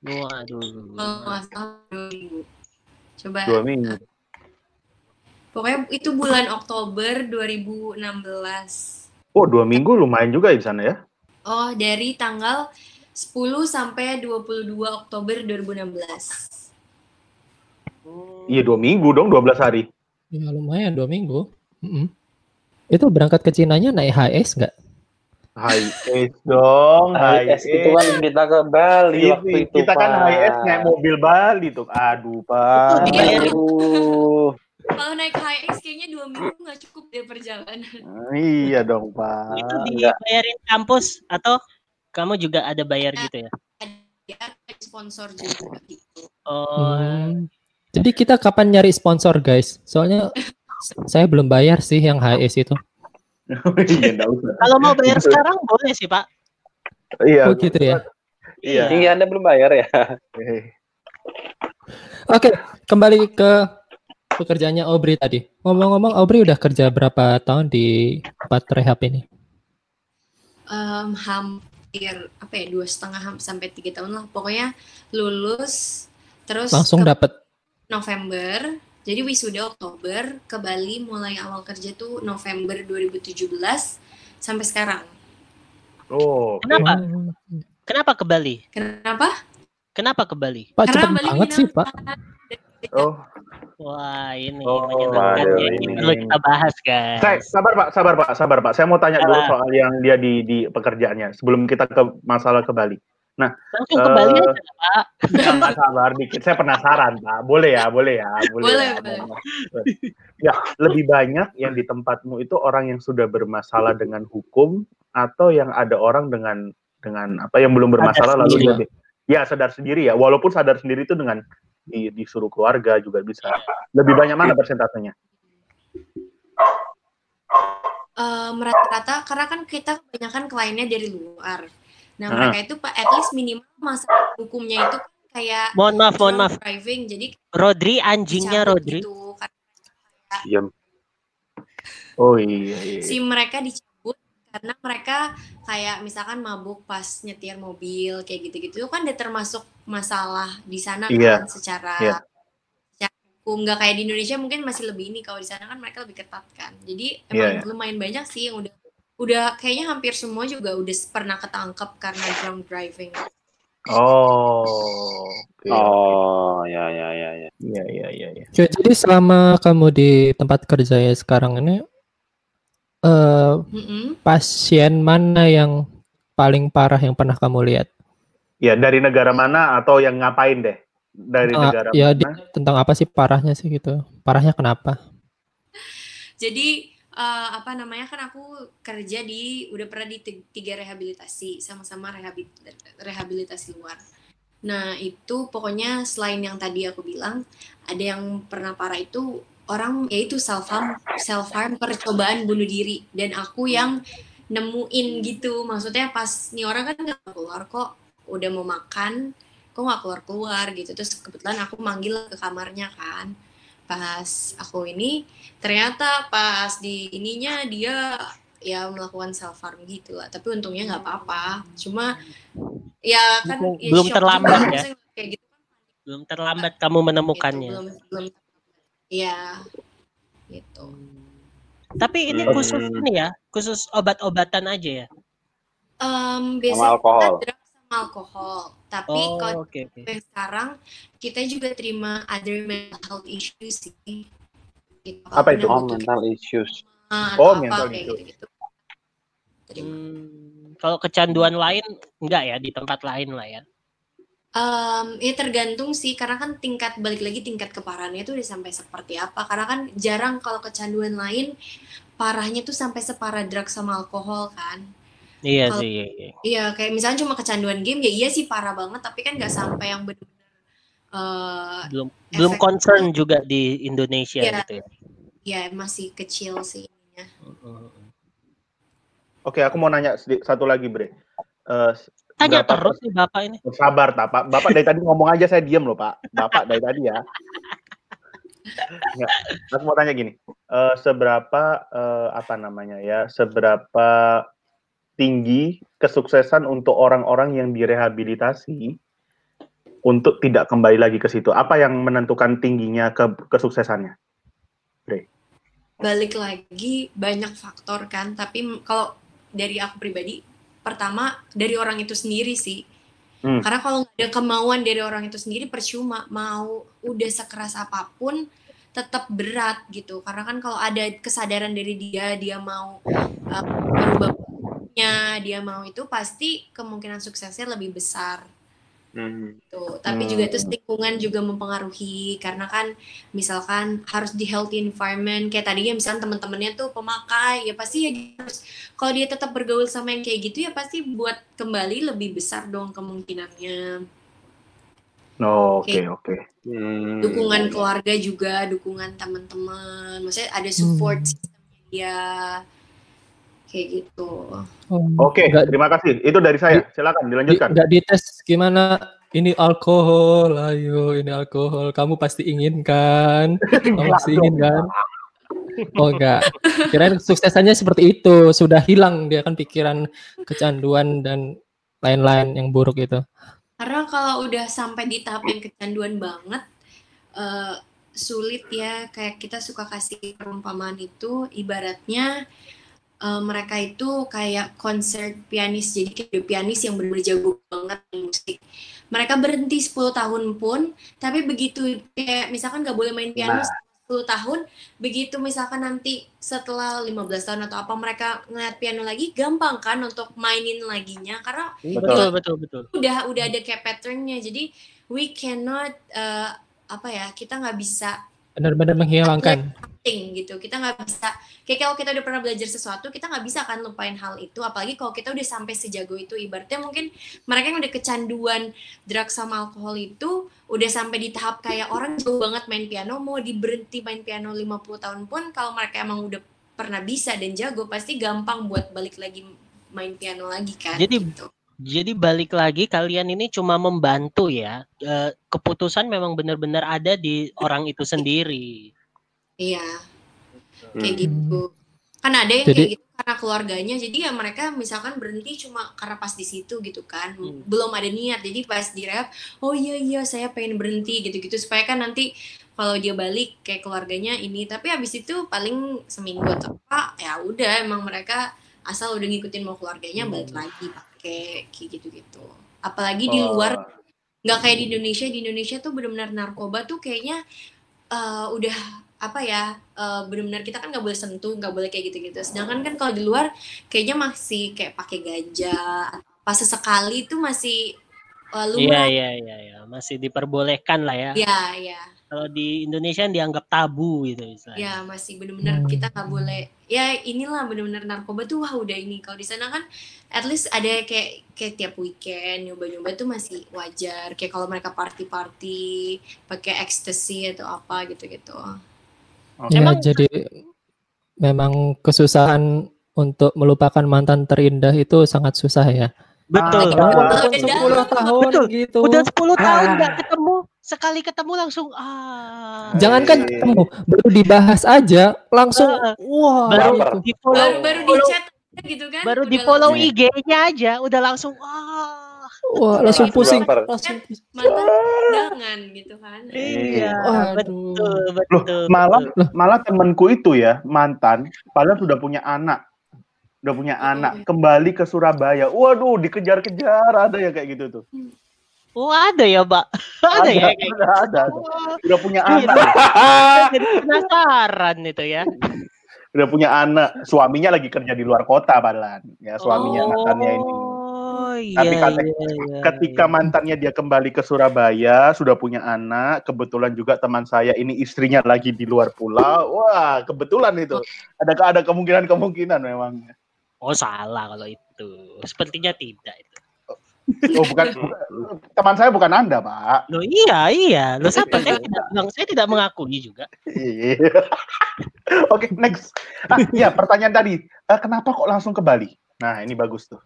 S3: Waduh.
S5: kalau nggak salah dua minggu coba
S2: Dua minggu.
S5: pokoknya itu bulan Oktober 2016
S2: Oh, dua minggu lumayan juga di sana ya?
S5: oh dari tanggal 10 sampai 22 Oktober 2016
S2: Iya, dua minggu dong, 12 hari.
S1: Ya lumayan dua minggu. Mm-mm. Itu berangkat ke Cinanya naik HS nggak?
S2: High S dong, high
S4: HIS itu kan kita ke Bali waktu itu
S2: kita kan high S naik mobil Bali tuh. Aduh, Pak.
S5: Iya.
S4: Aduh.
S5: kalau naik HX kayaknya dua minggu nggak cukup deh perjalanan
S2: Iya dong, Pak.
S3: Itu dibayarin kampus atau kamu juga ada bayar gitu ya?
S5: ada sponsor juga gitu
S3: Oh,
S1: Hmm. Jadi kita kapan nyari sponsor guys? Soalnya s- saya belum bayar sih yang HS itu.
S2: Iya, usah.
S3: kalau mau bayar sekarang boleh sih Pak.
S2: Iya.
S1: Oh gitu ya.
S2: Iya.
S4: Ini Anda belum bayar ya?
S1: Oke, kembali ke pekerjaannya Aubrey tadi. Ngomong-ngomong, Aubrey udah kerja berapa tahun di tempat rehab ini?
S5: Em, hampir apa ya dua setengah sampai tiga tahun lah pokoknya lulus terus
S1: Langsung dapat.
S5: November jadi wisuda Oktober ke Bali mulai awal kerja tuh November 2017 sampai sekarang
S2: Oh, oke.
S3: Kenapa? Kenapa ke Bali?
S5: kenapa
S3: Kenapa ke Bali?
S1: Pak
S5: karena
S1: cepet
S5: Bali
S1: banget sih Pak.
S2: Oh,
S3: Wah, ini
S2: Oh,
S3: menyenangkan ya. Ini
S2: ini-
S3: perlu kita bahas, guys.
S2: saya sabar Pak, sabar Pak, sabar Pak. Saya mau tanya dulu soal yang dia di di pekerjaannya sebelum kita ke masalah ke Bali.
S3: Langsung ke Bali
S2: Eh,
S3: aja, Pak.
S2: Jangan sabar dikit. Saya penasaran, Pak. Boleh ya, boleh ya, boleh.
S5: Boleh,
S2: ya.
S5: boleh.
S2: Ya, lebih banyak yang di tempatmu itu orang yang sudah bermasalah dengan hukum atau yang ada orang dengan dengan apa yang belum bermasalah
S3: Sadar
S2: lalu
S3: sendiri.
S2: dia di- ya sadar sendiri ya. Walaupun sadar sendiri itu dengan di- disuruh keluarga juga bisa. Lebih banyak mana persentasenya?
S5: Em, rata-rata karena kan kita kebanyakan kliennya dari luar nah
S2: Ah.
S5: mereka itu pak at least minimal masa hukumnya itu kan kayak
S3: Mohon maaf, mohon maaf.
S5: driving jadi
S3: Rodri, anjingnya Rodri.
S5: gitu.
S4: Diam.
S2: Oh iya, iya.
S5: si mereka dicabut karena mereka kayak misalkan mabuk pas nyetir mobil kayak gitu-gitu itu kan udah termasuk masalah di sana
S2: Iya.
S5: kan secara
S2: Iya.
S5: secara hukum nggak kayak di Indonesia mungkin masih lebih ini kalau di sana kan mereka lebih ketat kan jadi
S2: Iya,
S5: emang lumayan banyak sih yang udah udah kayaknya hampir semua juga udah pernah ketangkep karena drunk driving
S2: Oh. oke.
S4: Oh, ya ya ya ya.
S2: Iya, iya, iya, iya.
S1: Oke, jadi selama kamu di tempat kerja ya sekarang ini, eh
S5: Mm-mm.
S1: pasien mana yang paling parah yang pernah kamu lihat?
S2: Ya, dari negara mana atau yang ngapain deh? Dari
S1: Ah,
S2: negara
S1: ya
S2: mana?
S1: di- tentang apa sih parahnya sih gitu? Parahnya kenapa?
S5: jadi eh, apa namanya kan aku kerja di udah pernah di ti- tiga rehabilitasi sama-sama rehabi- rehabilitasi luar Nah, itu pokoknya selain yang tadi aku bilang, ada yang pernah parah itu orang yaitu self harm, self harm percobaan bunuh diri dan aku yang nemuin gitu. Maksudnya pas nih orang kan nggak keluar kok, udah mau makan, kok nggak keluar keluar gitu. Terus kebetulan aku manggil ke kamarnya kan. Pas aku ini ternyata pas di ininya dia ya melakukan self harm gitu lah. Tapi untungnya nggak apa-apa. Cuma ya kan
S3: Belum-
S5: ya
S3: belum terlambat
S5: juga,
S3: ya?
S5: Kayak gitu kan
S3: Belum terlambat kamu
S5: gitu,
S3: menemukannya.
S5: belum belum Iya. Gitu.
S3: Tapi ini
S4: Hmm.
S3: khusus ini ya, khusus obat-obatan aja ya.
S5: Em,
S4: Sama
S5: biasanya
S4: alkohol.
S5: kita alkohol. Tapi
S3: Oh,
S5: kalau
S3: oke.
S5: sampai sekarang kita juga terima other mental health issues sih. Gitu.
S2: Apa itu?
S4: Oh, mental issues.
S5: trauma
S2: Oh,
S5: apa,
S2: mental
S5: kayak
S2: issues.
S5: gitu-gitu. Terima.
S3: Hmm, kalau kecanduan lain enggak ya di tempat lain lah ya.
S5: Em, ya tergantung sih karena kan tingkat balik lagi tingkat keparahannya itu udah sampai seperti apa karena kan jarang kalau kecanduan lain parahnya tuh sampai separah drugs sama alkohol kan
S3: Iya
S5: Kalau-
S3: sih. Iya, iya.
S5: Iya, kayak misalnya cuma kecanduan game ya iya sih parah banget, tapi kan nggak sampai yang benar-benar eh
S3: Belum belum
S5: efek-
S3: concern juga di Indonesia
S5: Iya.
S3: gitu ya.
S5: ya masih kecil sih ininya.
S3: Mm-mm.
S2: Oke, aku mau nanya satu lagi, Bre. Eh,
S3: Tanya terus nih Bapak ini.
S2: Sabar, tak, Pak. Bapak dari tadi ngomong aja saya diem loh, Pak. Bapak dari tadi ya. Nggak, aku mau tanya gini. eh, seberapa eh, apa namanya ya? Seberapa tinggi kesuksesan untuk orang-orang yang direhabilitasi untuk tidak kembali lagi ke situ? Apa yang menentukan tingginya ke kesuksesannya?
S5: Balik lagi banyak faktor kan, tapi kalau dari aku pribadi, pertama dari orang itu sendiri sih.
S2: Hmm.
S5: Karena kalau nggak ada kemauan dari orang itu sendiri percuma mau udah sekeras apa pun tetap berat gitu. Karena kan kalau ada kesadaran dari dia, dia mau uh, merubah bentuknya, dia mau itu pasti kemungkinan suksesnya lebih besar.
S4: Hmm.
S5: Tuh, tapi
S2: Hmm.
S5: juga itu lingkungan juga mempengaruhi karena kan misalkan harus di healthy environment kayak tadinya misalkan teman-temannya tuh pemakai ya pasti ya harus kalau dia tetap bergaul sama yang kayak gitu ya pasti buat kembali lebih besar dong kemungkinannya
S2: Oh, Oke,
S5: Oke.
S2: oke.
S4: Hmm.
S5: dukungan keluarga juga dukungan teman-teman maksudnya ada support
S1: Hmm.
S5: dia kayak gitu.
S1: Oh,
S2: Oke,
S1: nggak-
S2: terima kasih. Itu dari saya. Silakan
S1: di-
S2: dilanjutkan.
S1: nggak dites gimana? Ini alkohol ayo ini alkohol. Kamu pasti ingin kan kamu pasti ingin kan oh enggak kirain suksesannya seperti itu. Sudah hilang dia kan pikiran kecanduan dan lain-lain yang buruk itu.
S5: Karena kalau udah sampai di tahap yang kecanduan banget, eh, sulit ya. Kayak kita suka kasih perumpamaan itu, ibaratnya eh, mereka itu kayak konser pianis. Jadi kayak pianis yang benar-benar jago banget di musik. Mereka berhenti 10 tahun pun, tapi begitu kayak misalkan nggak boleh main piano
S4: Nah.
S5: 10 tahun, begitu misalkan nanti setelah 15 tahun atau apa mereka ngeliat piano lagi, gampang kan untuk mainin laginya. Karena
S3: Betul betul betul.
S5: udah udah ada kayak patternnya jadi we cannot uh, apa ya kita nggak bisa
S1: benar-benar menghilangkan
S5: thing gitu kita nggak bisa kayak kalau kita udah pernah belajar sesuatu kita nggak bisa kan lupain hal itu apalagi kalau kita udah sampai sejago itu ibaratnya mungkin mereka yang udah kecanduan drugs sama alkohol itu udah sampai di tahap kayak orang jauh banget main piano mau diberhenti main piano 50 tahun pun kalau mereka emang udah pernah bisa dan jago pasti gampang buat balik lagi main piano lagi kan
S3: Jadi-
S5: gitu.
S3: Jadi balik lagi kalian ini cuma membantu ya. Eh, keputusan memang benar-benar ada di orang itu sendiri.
S5: Iya.
S4: Hmm.
S5: kayak gitu. Kan ada yang
S1: Jadi-
S5: kayak gitu karena keluarganya jadi ya mereka misalkan berhenti cuma karena pas di situ gitu kan.
S3: Hmm.
S5: belum ada niat jadi pas direhab oh iya iya saya pengen berhenti gitu-gitu. Supaya kan nanti kalau dia balik kayak keluarganya ini tapi habis itu paling seminggu atau apa ya udah emang mereka asal udah ngikutin mau keluarganya balik lagi pakai kayak gitu-gitu. Apalagi di
S2: Oh,
S5: luar nggak kayak di Indonesia. Di Indonesia tuh benar-benar narkoba tuh kayaknya eh, udah apa ya eh, benar-benar kita kan nggak boleh sentuh nggak boleh kayak gitu-gitu. Sedangkan kan kalau di luar kayaknya masih kayak pakai ganja pas sesekali itu masih eh,
S3: Iya
S5: lumrah
S3: iya iya iya, masih diperbolehkan lah ya.
S5: ya ya
S3: Kalau di Indonesia dianggap tabu gitu misalnya.
S5: ya masih bener-bener
S1: Hmm.
S5: kita nggak boleh. Ya inilah bener-bener narkoba tuh wah udah ini. Kalau di sana kan at least ada kayak kayak tiap weekend nyoba-nyoba tuh masih wajar. Kayak kalau mereka party-party pakai ecstasy atau apa gitu-gitu
S1: Ya,
S3: Emang-
S1: jadi memang kesusahan untuk melupakan mantan terindah itu sangat susah ya.
S3: Betul.
S2: Ah,
S5: udah
S1: 10
S5: dalam,
S1: tahun
S3: betul.
S1: gitu.
S3: Udah 10 tahun
S2: Ah.
S3: nggak ketemu, sekali ketemu langsung ah.
S1: Jangankan
S2: Eh.
S1: ketemu, baru dibahas aja langsung
S3: Ah.
S1: wah
S3: baru
S1: gitu.
S3: di follow,
S5: baru baru di chat gitu kan
S3: baru
S5: udah
S3: di follow IG-nya aja udah langsung ah.
S1: Wah, langsung
S4: Langsung
S1: pusing,
S4: baper.
S1: langsung pusing.
S5: mantan undangan gitu kan
S3: Iya,
S1: Waduh.
S3: betul,
S2: Loh,
S3: betul.
S2: malah
S3: betul.
S2: malah temenku itu ya mantan, padahal sudah punya anak, udah punya anak, kembali ke Surabaya. Waduh, dikejar-kejar ada ya kayak gitu tuh.
S3: Oh, ada ya, Mbak. Ada, ya kayak
S2: ada, ada, ada.
S3: Oh,
S2: Udah punya
S3: Iya.
S2: anak,
S3: jadi penasaran itu ya.
S2: udah punya anak. Suaminya lagi kerja di luar kota padahal. Ya suaminya
S3: oh,
S2: mantannya ini.
S3: Iya,
S2: Tapi kata-
S3: iya, iya,
S2: Ketika
S3: iya.
S2: mantannya dia kembali ke Surabaya, sudah punya anak, kebetulan juga teman saya ini istrinya lagi di luar pulau. Wah, kebetulan itu. Ada ada kemungkinan-kemungkinan memang.
S3: Oh, salah kalau itu. Sepertinya tidak itu.
S2: Oh, bukan, bukan- teman saya bukan Anda, Pak.
S3: Loh iya, iya. Loh siapa? saya tidak bilang, saya tidak mengakui juga.
S2: Iya. Oke, next. Ah, ya, pertanyaan tadi. Eh, kenapa kok langsung ke Bali? Nah, ini bagus tuh.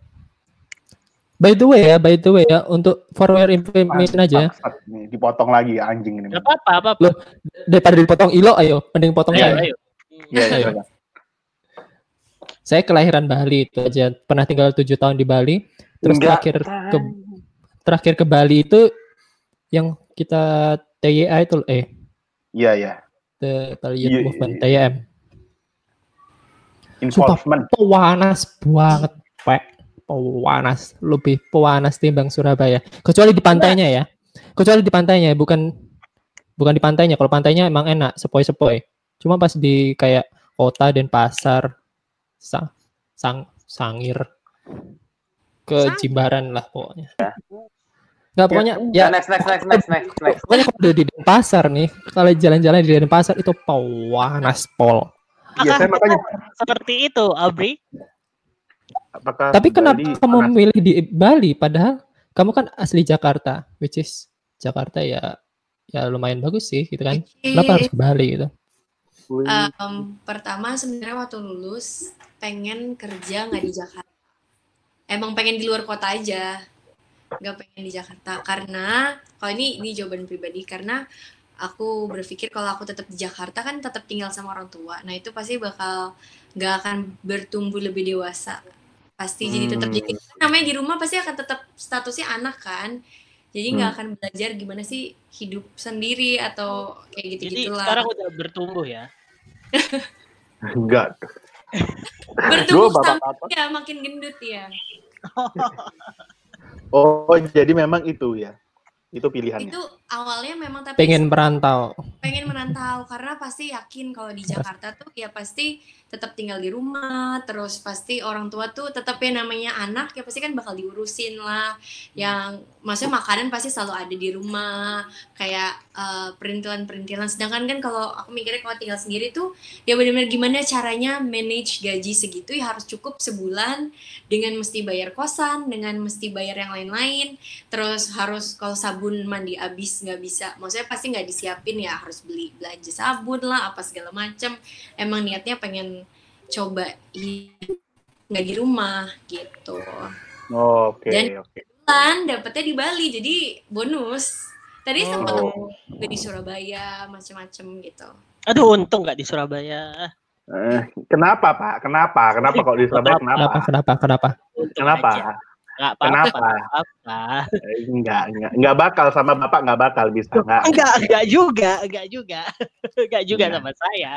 S1: By the way ya, by the way ya, untuk forward information aja.
S2: Nih, dipotong lagi anjing ini.
S3: Gak apa-apa, apa-apa.
S1: Loh, Daripada dipotong ilo, ayo, mending potong
S3: Ayo,
S1: saya.
S3: ayo.
S2: Iya,
S1: Ayo.
S2: iya.
S1: Saya kelahiran Bali itu aja, pernah tinggal tujuh tahun di Bali. Terus
S4: Enggak.
S1: terakhir ke terakhir ke Bali itu yang kita TYA itu eh
S2: Iya, iya.
S1: the Bali
S2: Iya, iya,
S1: Movement. TYM.
S2: Involvement.
S1: Pewanas banget, Pak. Pewanas, lebih pewanas timbang Surabaya. Kecuali di pantainya ya. Kecuali di pantainya, bukan bukan di pantainya. Kalau pantainya emang enak, sepoi-sepoi. Cuma pas di kayak kota dan pasar, sang, sang sangir ke
S3: Sang-
S1: Jimbaran lah pokoknya. Nggak pokoknya
S4: Ya,
S1: ya,
S4: next, next, next, next, next, next.
S1: pokoknya kalau udah di Denpasar nih, kalau jalan-jalan di Denpasar itu pewanas pol.
S2: Iya, saya makanya
S3: Seperti itu, Abri.
S2: Apakah
S1: Tapi kenapa
S2: Bali
S1: kamu
S2: panas?
S1: memilih di Bali padahal kamu kan asli Jakarta, which is Jakarta ya ya lumayan bagus sih gitu kan. Kenapa harus ke Bali gitu?
S5: Em, pertama sebenarnya waktu lulus pengen kerja nggak di Jakarta. Emang pengen di luar kota aja, nggak pengen di Jakarta karena kalau ini ini jawaban pribadi karena aku berpikir kalau aku tetap di Jakarta kan tetap tinggal sama orang tua. Nah itu pasti bakal nggak akan bertumbuh lebih dewasa. Pasti jadi tetap
S2: Hmm.
S5: jadi namanya di rumah pasti akan tetap statusnya anak kan. Jadi nggak
S2: Hmm.
S5: akan belajar gimana sih hidup sendiri atau kayak gitu
S3: Jadi
S5: gitulah.
S3: sekarang udah bertumbuh ya.
S2: Enggak.
S5: bertumbuh
S2: bapak-bapak.
S5: ya makin gendut ya
S2: Oh, jadi memang itu ya. Itu pilihannya.
S5: itu awalnya memang tapi
S1: Pengen merantau.
S5: pengen merantau karena pasti yakin kalau di Jakarta tuh ya pasti tetap tinggal di rumah terus pasti orang tua tuh tetap ya namanya anak ya pasti kan bakal diurusin lah. Yang maksudnya makanan pasti selalu ada di rumah kayak eh, perintilan-perintilan. Sedangkan kan kalau aku mikirnya kalau tinggal sendiri tuh ya benar-benar gimana caranya manage gaji segitu ya harus cukup sebulan dengan mesti bayar kosan dengan mesti bayar yang lain-lain. Terus harus kalau sabun mandi habis nggak bisa maksudnya pasti nggak disiapin ya harus beli belanja sabun lah apa segala macem emang niatnya pengen coba nggak di rumah gitu
S2: Oke,
S5: Dan-
S2: oke.
S5: kan dapetnya di Bali jadi bonus tadi sempat
S2: Oh.
S5: juga di Surabaya macem-macem gitu
S3: Aduh, untung nggak di Surabaya.
S2: Eh, kenapa, Pak? Kenapa? Kenapa kok di Surabaya?
S1: Kenapa?
S2: Kenapa?
S1: Kenapa? Kenapa?
S3: Aja. Nggak apa-apa. Apa.
S2: Eh, Enggak, enggak. Enggak bakal sama Bapak enggak bakal bisa. Enggak.
S3: Enggak, enggak juga, enggak juga. Enggak juga
S2: Enggak.
S3: sama saya.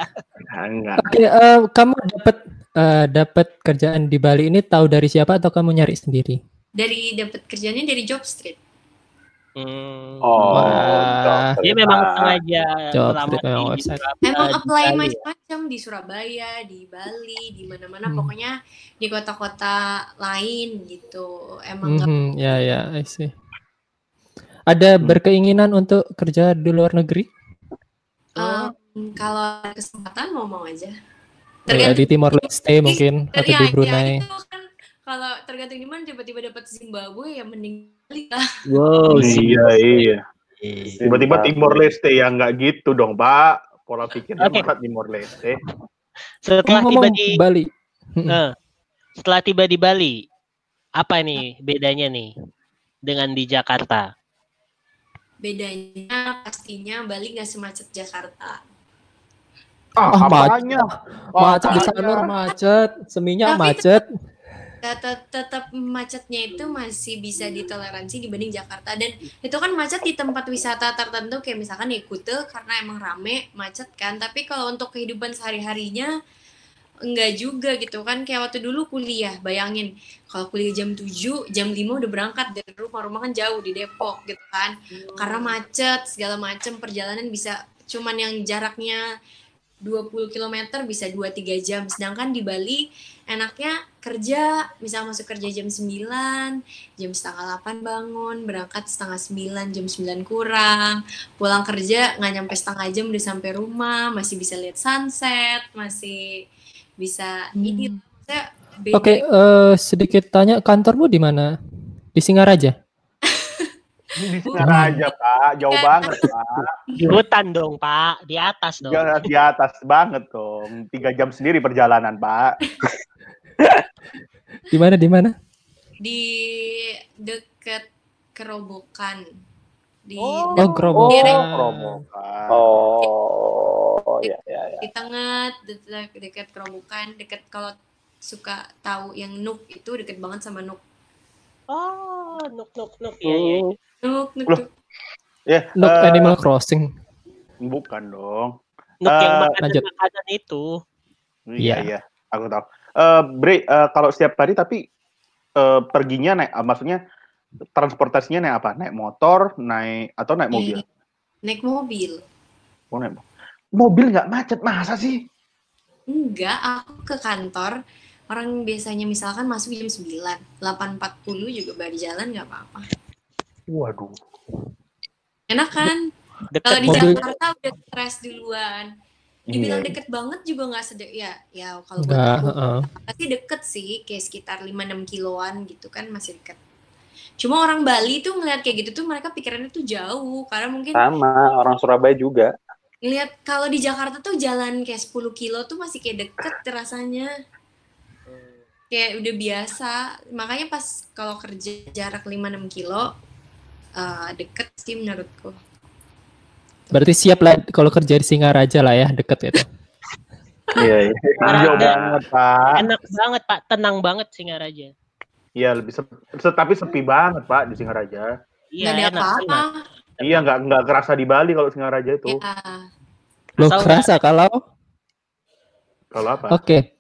S2: Enggak.
S1: Oke, eh, kamu dapat eh, dapat kerjaan di Bali ini tahu dari siapa atau kamu nyari sendiri?
S5: dari dapat kerjanya dari job street
S3: Hmm.
S2: Oh,
S1: Wah.
S3: Dia memang sengaja
S1: Job memang
S3: di
S1: website.
S5: Emang apply macam-macam di Surabaya, di Bali, di mana-mana
S1: Hmm.
S5: pokoknya di kota-kota lain gitu. Emang nggak
S1: Mhm, ya ya, I see. Ada
S2: Hmm.
S1: berkeinginan untuk kerja di luar negeri?
S5: Em, kalau ada kesempatan mau mau aja.
S1: Ya, di Timor Leste mungkin atau di
S5: ya,
S1: Brunei.
S5: itu tergantung di mana tiba-tiba dapat Zimbabwe ya mending.
S3: Wow,
S2: iya, iya.
S3: Iya.
S2: Tiba-tiba Timor Leste ya nggak gitu dong, Pak. Pola pikirnya masa Timor Leste.
S3: Setelah tiba di
S1: Bali.
S3: eh, setelah tiba di Bali, apa nih bedanya nih dengan di Jakarta?
S5: Bedanya pastinya Bali nggak semacet Jakarta.
S2: Ah,
S1: Ah,
S2: apanya?
S1: Macet di? Sanur macet, Seminyak
S5: Tapi
S1: macet.
S5: Tetap, tetap macetnya itu masih bisa ditoleransi dibanding Jakarta. Dan itu kan macet di tempat wisata tertentu kayak misalkan ya Kute karena emang rame macet kan. Tapi kalau untuk kehidupan sehari-harinya enggak juga gitu kan. Kayak waktu dulu kuliah bayangin. Kalau kuliah jam 7 jam 5 udah berangkat dari rumah rumah kan jauh di Depok gitu kan. Karena macet segala macem perjalanan bisa cuman yang jaraknya 20 km bisa 2-3 jam. Sedangkan di Bali enaknya kerja misal masuk kerja jam 9 jam setengah 8 bangun berangkat setengah 9 jam 9 kurang. Pulang kerja nggak nyampe setengah jam udah sampai rumah masih bisa lihat sunset masih bisa ini. Maksudnya beda.
S1: Oke, eh, sedikit tanya kantormu di mana? Di Singaraja.
S2: Di Singaraja, Pak. Jauh banget, Pak.
S3: Di hutan dong, Pak. Di atas dong.
S2: Jangan di atas banget dong. Tiga jam sendiri perjalanan, Pak.
S1: Di mana di mana?
S5: di deket kerobokan di
S1: Oh,
S2: Oh,
S1: Grobogan.
S2: Romokan.
S4: Oh, ya, ya, ya.
S5: di tengah deket, deket kerobokan deket kalau suka tahu yang Nuk itu deket banget sama Nuk
S3: Oh, nuk nuk nuk. Iya, iya. Iya.
S5: Nuk Nuk,
S2: Loh.
S5: Nuk.
S2: Ya,
S1: Nook
S2: eh,
S1: Animal Crossing.
S2: bukan dong.
S3: Nuk yang
S2: Eh,
S3: makanan makanan itu.
S2: Iya,
S1: Iya.
S2: iya. Aku tahu. Eh, Bre, eh, kalau setiap hari tapi eh, perginya naik, ah, maksudnya transportasinya naik apa? Naik motor, naik atau naik mobil?
S5: naik mobil
S2: Oh, naik mo- mobil nggak macet masa sih?
S5: enggak aku ke kantor orang biasanya misalkan masuk jam 9 8.40 juga berjalan nggak apa-apa
S2: Waduh.
S5: enak kan? Kalau di Jakarta udah stres duluan. Dibilang
S2: Iya.
S5: deket banget juga nggak sedek ya ya kalau buat
S1: Enggak,
S5: aku pasti deket sih kayak sekitar 5-6 kiloan gitu kan masih deket. Cuma orang Bali tuh ngeliat kayak gitu tuh mereka pikirannya tuh jauh karena mungkin
S4: Sama, orang Surabaya juga.
S5: ngeliat kalau di Jakarta tuh jalan kayak 10 kilo tuh masih kayak deket rasanya. Kayak udah biasa. Makanya pas kalau kerja jarak 5-6 kilo eh, deket sih menurutku
S1: Berarti siap lah kalau kerja di Singaraja lah ya, deket itu.
S4: Iya, iya.
S2: Hijau banget, Pak.
S3: enak banget, Pak. Tenang banget Singaraja.
S2: Iya, lebih sepi, se- tapi sepi banget, Pak, di Singaraja.
S3: Iya,
S5: ada
S3: enak,
S5: apa-apa.
S2: Iya, nggak nggak kerasa di Bali kalau Singaraja itu.
S5: ya
S1: Lo kerasa kalau
S2: Kalau apa?
S1: Oke.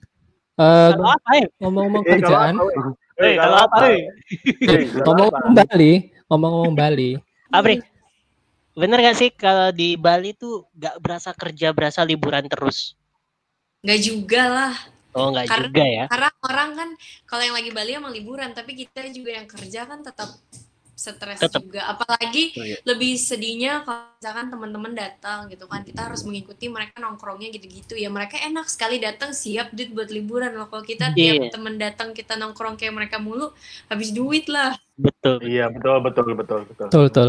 S1: Eh,
S3: Kalau apa ya?
S1: ngomong-ngomong
S2: Eh, kalau
S1: kerjaan?
S3: Eh,
S2: Eh,
S3: kalau apa?
S2: Eh, kalau
S1: ngomong-ngomong
S2: apa?
S1: Bali, ngomong-ngomong Bali.
S3: Apri, bener gak sih kalau di Bali tuh gak berasa kerja, berasa liburan terus?
S5: nggak juga lah
S3: Oh, nggak
S5: Karena-
S3: juga ya?
S5: karena orang kan kalau yang lagi Bali emang liburan tapi kita juga yang kerja kan tetap stres
S3: Tetap.
S5: juga apalagi
S2: Oh, iya.
S5: lebih sedihnya kalau misalkan teman-teman datang gitu kan kita harus mengikuti mereka nongkrongnya gitu-gitu ya mereka enak sekali datang siap duit buat liburan loh kalau kita tiap
S3: Iya.
S5: temen datang kita nongkrong kayak mereka mulu habis duit lah
S3: Betul.
S2: Iya, betul, betul, betul, betul.
S1: Betul, betul.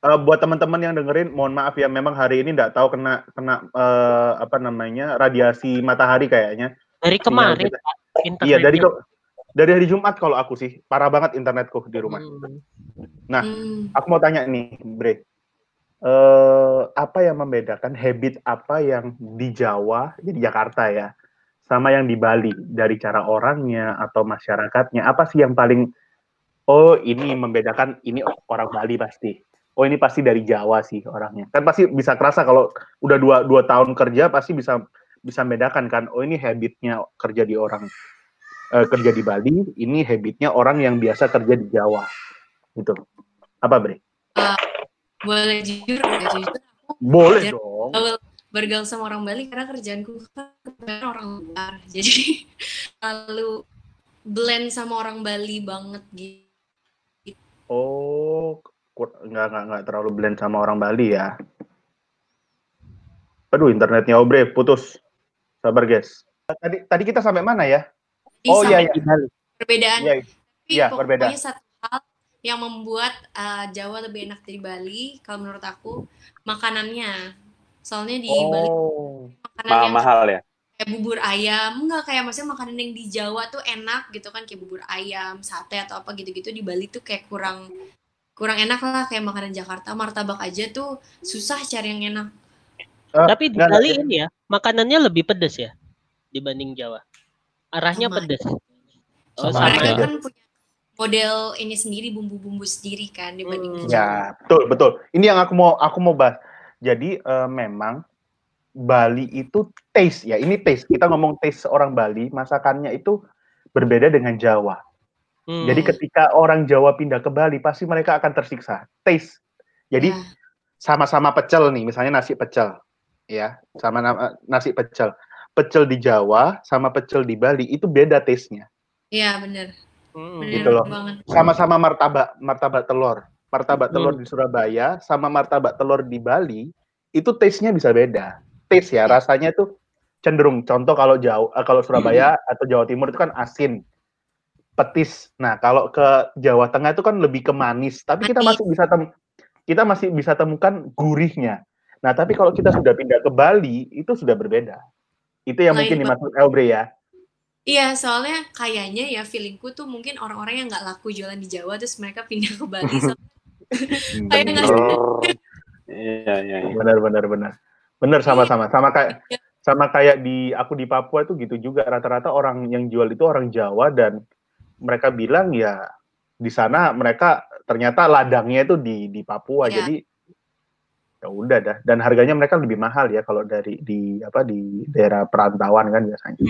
S2: Eh, buat teman-teman yang dengerin, mohon maaf ya, memang hari ini nggak tahu kena kena eh, apa namanya radiasi matahari kayaknya.
S3: Dari kemarin,
S2: kita-
S3: Pak,
S2: Iya, dari ke- dari hari Jumat kalau aku sih parah banget internetku di rumah.
S3: Hmm.
S2: Nah,
S5: Hmm.
S2: Aku mau tanya nih, Bre. Eh, apa yang membedakan habit apa yang di Jawa, di Jakarta ya, sama yang di Bali dari cara orangnya atau masyarakatnya? Apa sih yang paling oh ini membedakan ini orang Bali pasti. Oh ini pasti dari Jawa sih orangnya. Kan pasti bisa kerasa kalau udah dua, dua tahun kerja pasti bisa bisa membedakan kan. Oh ini habitnya kerja di orang eh, kerja di Bali, ini habitnya orang yang biasa kerja di Jawa. Gitu. Apa Bre?
S5: boleh jujur boleh jujur
S2: Boleh dong.
S5: bergaul, bergaul sama orang Bali karena kerjaanku kan orang luar jadi lalu blend sama orang Bali banget gitu
S2: Oh, nggak nggak nggak terlalu blend sama orang Bali ya. Aduh, internetnya Obre putus. Sabar, guys. Tadi tadi kita sampai mana ya?
S5: Di
S2: Oh, iya,
S3: Bali.
S5: perbedaan
S2: Iya,
S5: Tapi
S2: Iya,
S5: pokoknya
S2: berbeda.
S5: satu hal yang membuat uh, Jawa lebih enak dari Bali, kalau menurut aku, makanannya. Soalnya di Bali
S2: Oh.
S5: makanan
S4: Mahal,
S5: yang
S4: mahal ya.
S5: kayak bubur ayam, enggak kayak maksudnya makanan yang di Jawa tuh enak gitu kan kayak bubur ayam, sate atau apa gitu-gitu di Bali tuh kayak kurang kurang enak lah kayak makanan Jakarta, martabak aja tuh susah cari yang enak.
S2: Eh,
S3: Tapi di Bali ini ya, makanannya lebih pedas ya dibanding Jawa. Arahnya
S5: Sama.
S3: pedas. Oh,
S1: Sama
S3: sama
S5: Mereka
S1: aja.
S3: ya.
S5: kan punya model ini sendiri bumbu-bumbu sendiri kan dibanding di
S3: Hmm.
S2: Ya, betul, betul. Ini yang aku mau aku mau bahas. Jadi eh, memang Bali itu taste ya. Ini taste. Kita ngomong taste orang Bali, masakannya itu berbeda dengan Jawa.
S3: Hmm.
S2: Jadi ketika orang Jawa pindah ke Bali, pasti mereka akan tersiksa. Taste. Jadi
S5: Ya.
S2: sama-sama pecel nih, misalnya nasi pecel, ya, sama na- nasi pecel. Pecel di Jawa sama pecel di Bali itu beda taste-nya.
S5: Iya bener,
S3: Hmm.
S2: Gitu loh.
S5: banget.
S2: Sama-sama martabak, martabak telur. Martabak telur
S3: Hmm.
S2: di Surabaya sama martabak telur di Bali itu taste-nya bisa beda. Taste ya, rasanya itu cenderung contoh kalau jauh eh, kalau Surabaya atau Jawa Timur itu kan asin. Petis. Nah, kalau ke Jawa Tengah itu kan lebih ke manis, tapi kita masih bisa tem kita masih bisa temukan gurihnya. Nah, tapi kalau kita sudah pindah ke Bali itu sudah berbeda. Itu yang
S5: Lain
S2: mungkin dimaksud Elbre ya.
S5: Iya, soalnya kayaknya ya feelingku tuh mungkin orang-orang yang nggak laku jualan di Jawa terus mereka pindah ke Bali. So, Kayak nggak?
S4: Iya, iya, iya.
S2: benar benar benar benar sama-sama sama kayak sama kayak di aku di Papua itu gitu juga rata-rata orang yang jual itu orang Jawa dan mereka bilang ya di sana mereka ternyata ladangnya itu di di Papua
S5: Iya.
S2: jadi ya udah dah dan harganya mereka lebih mahal ya kalau dari di apa di daerah perantauan kan biasanya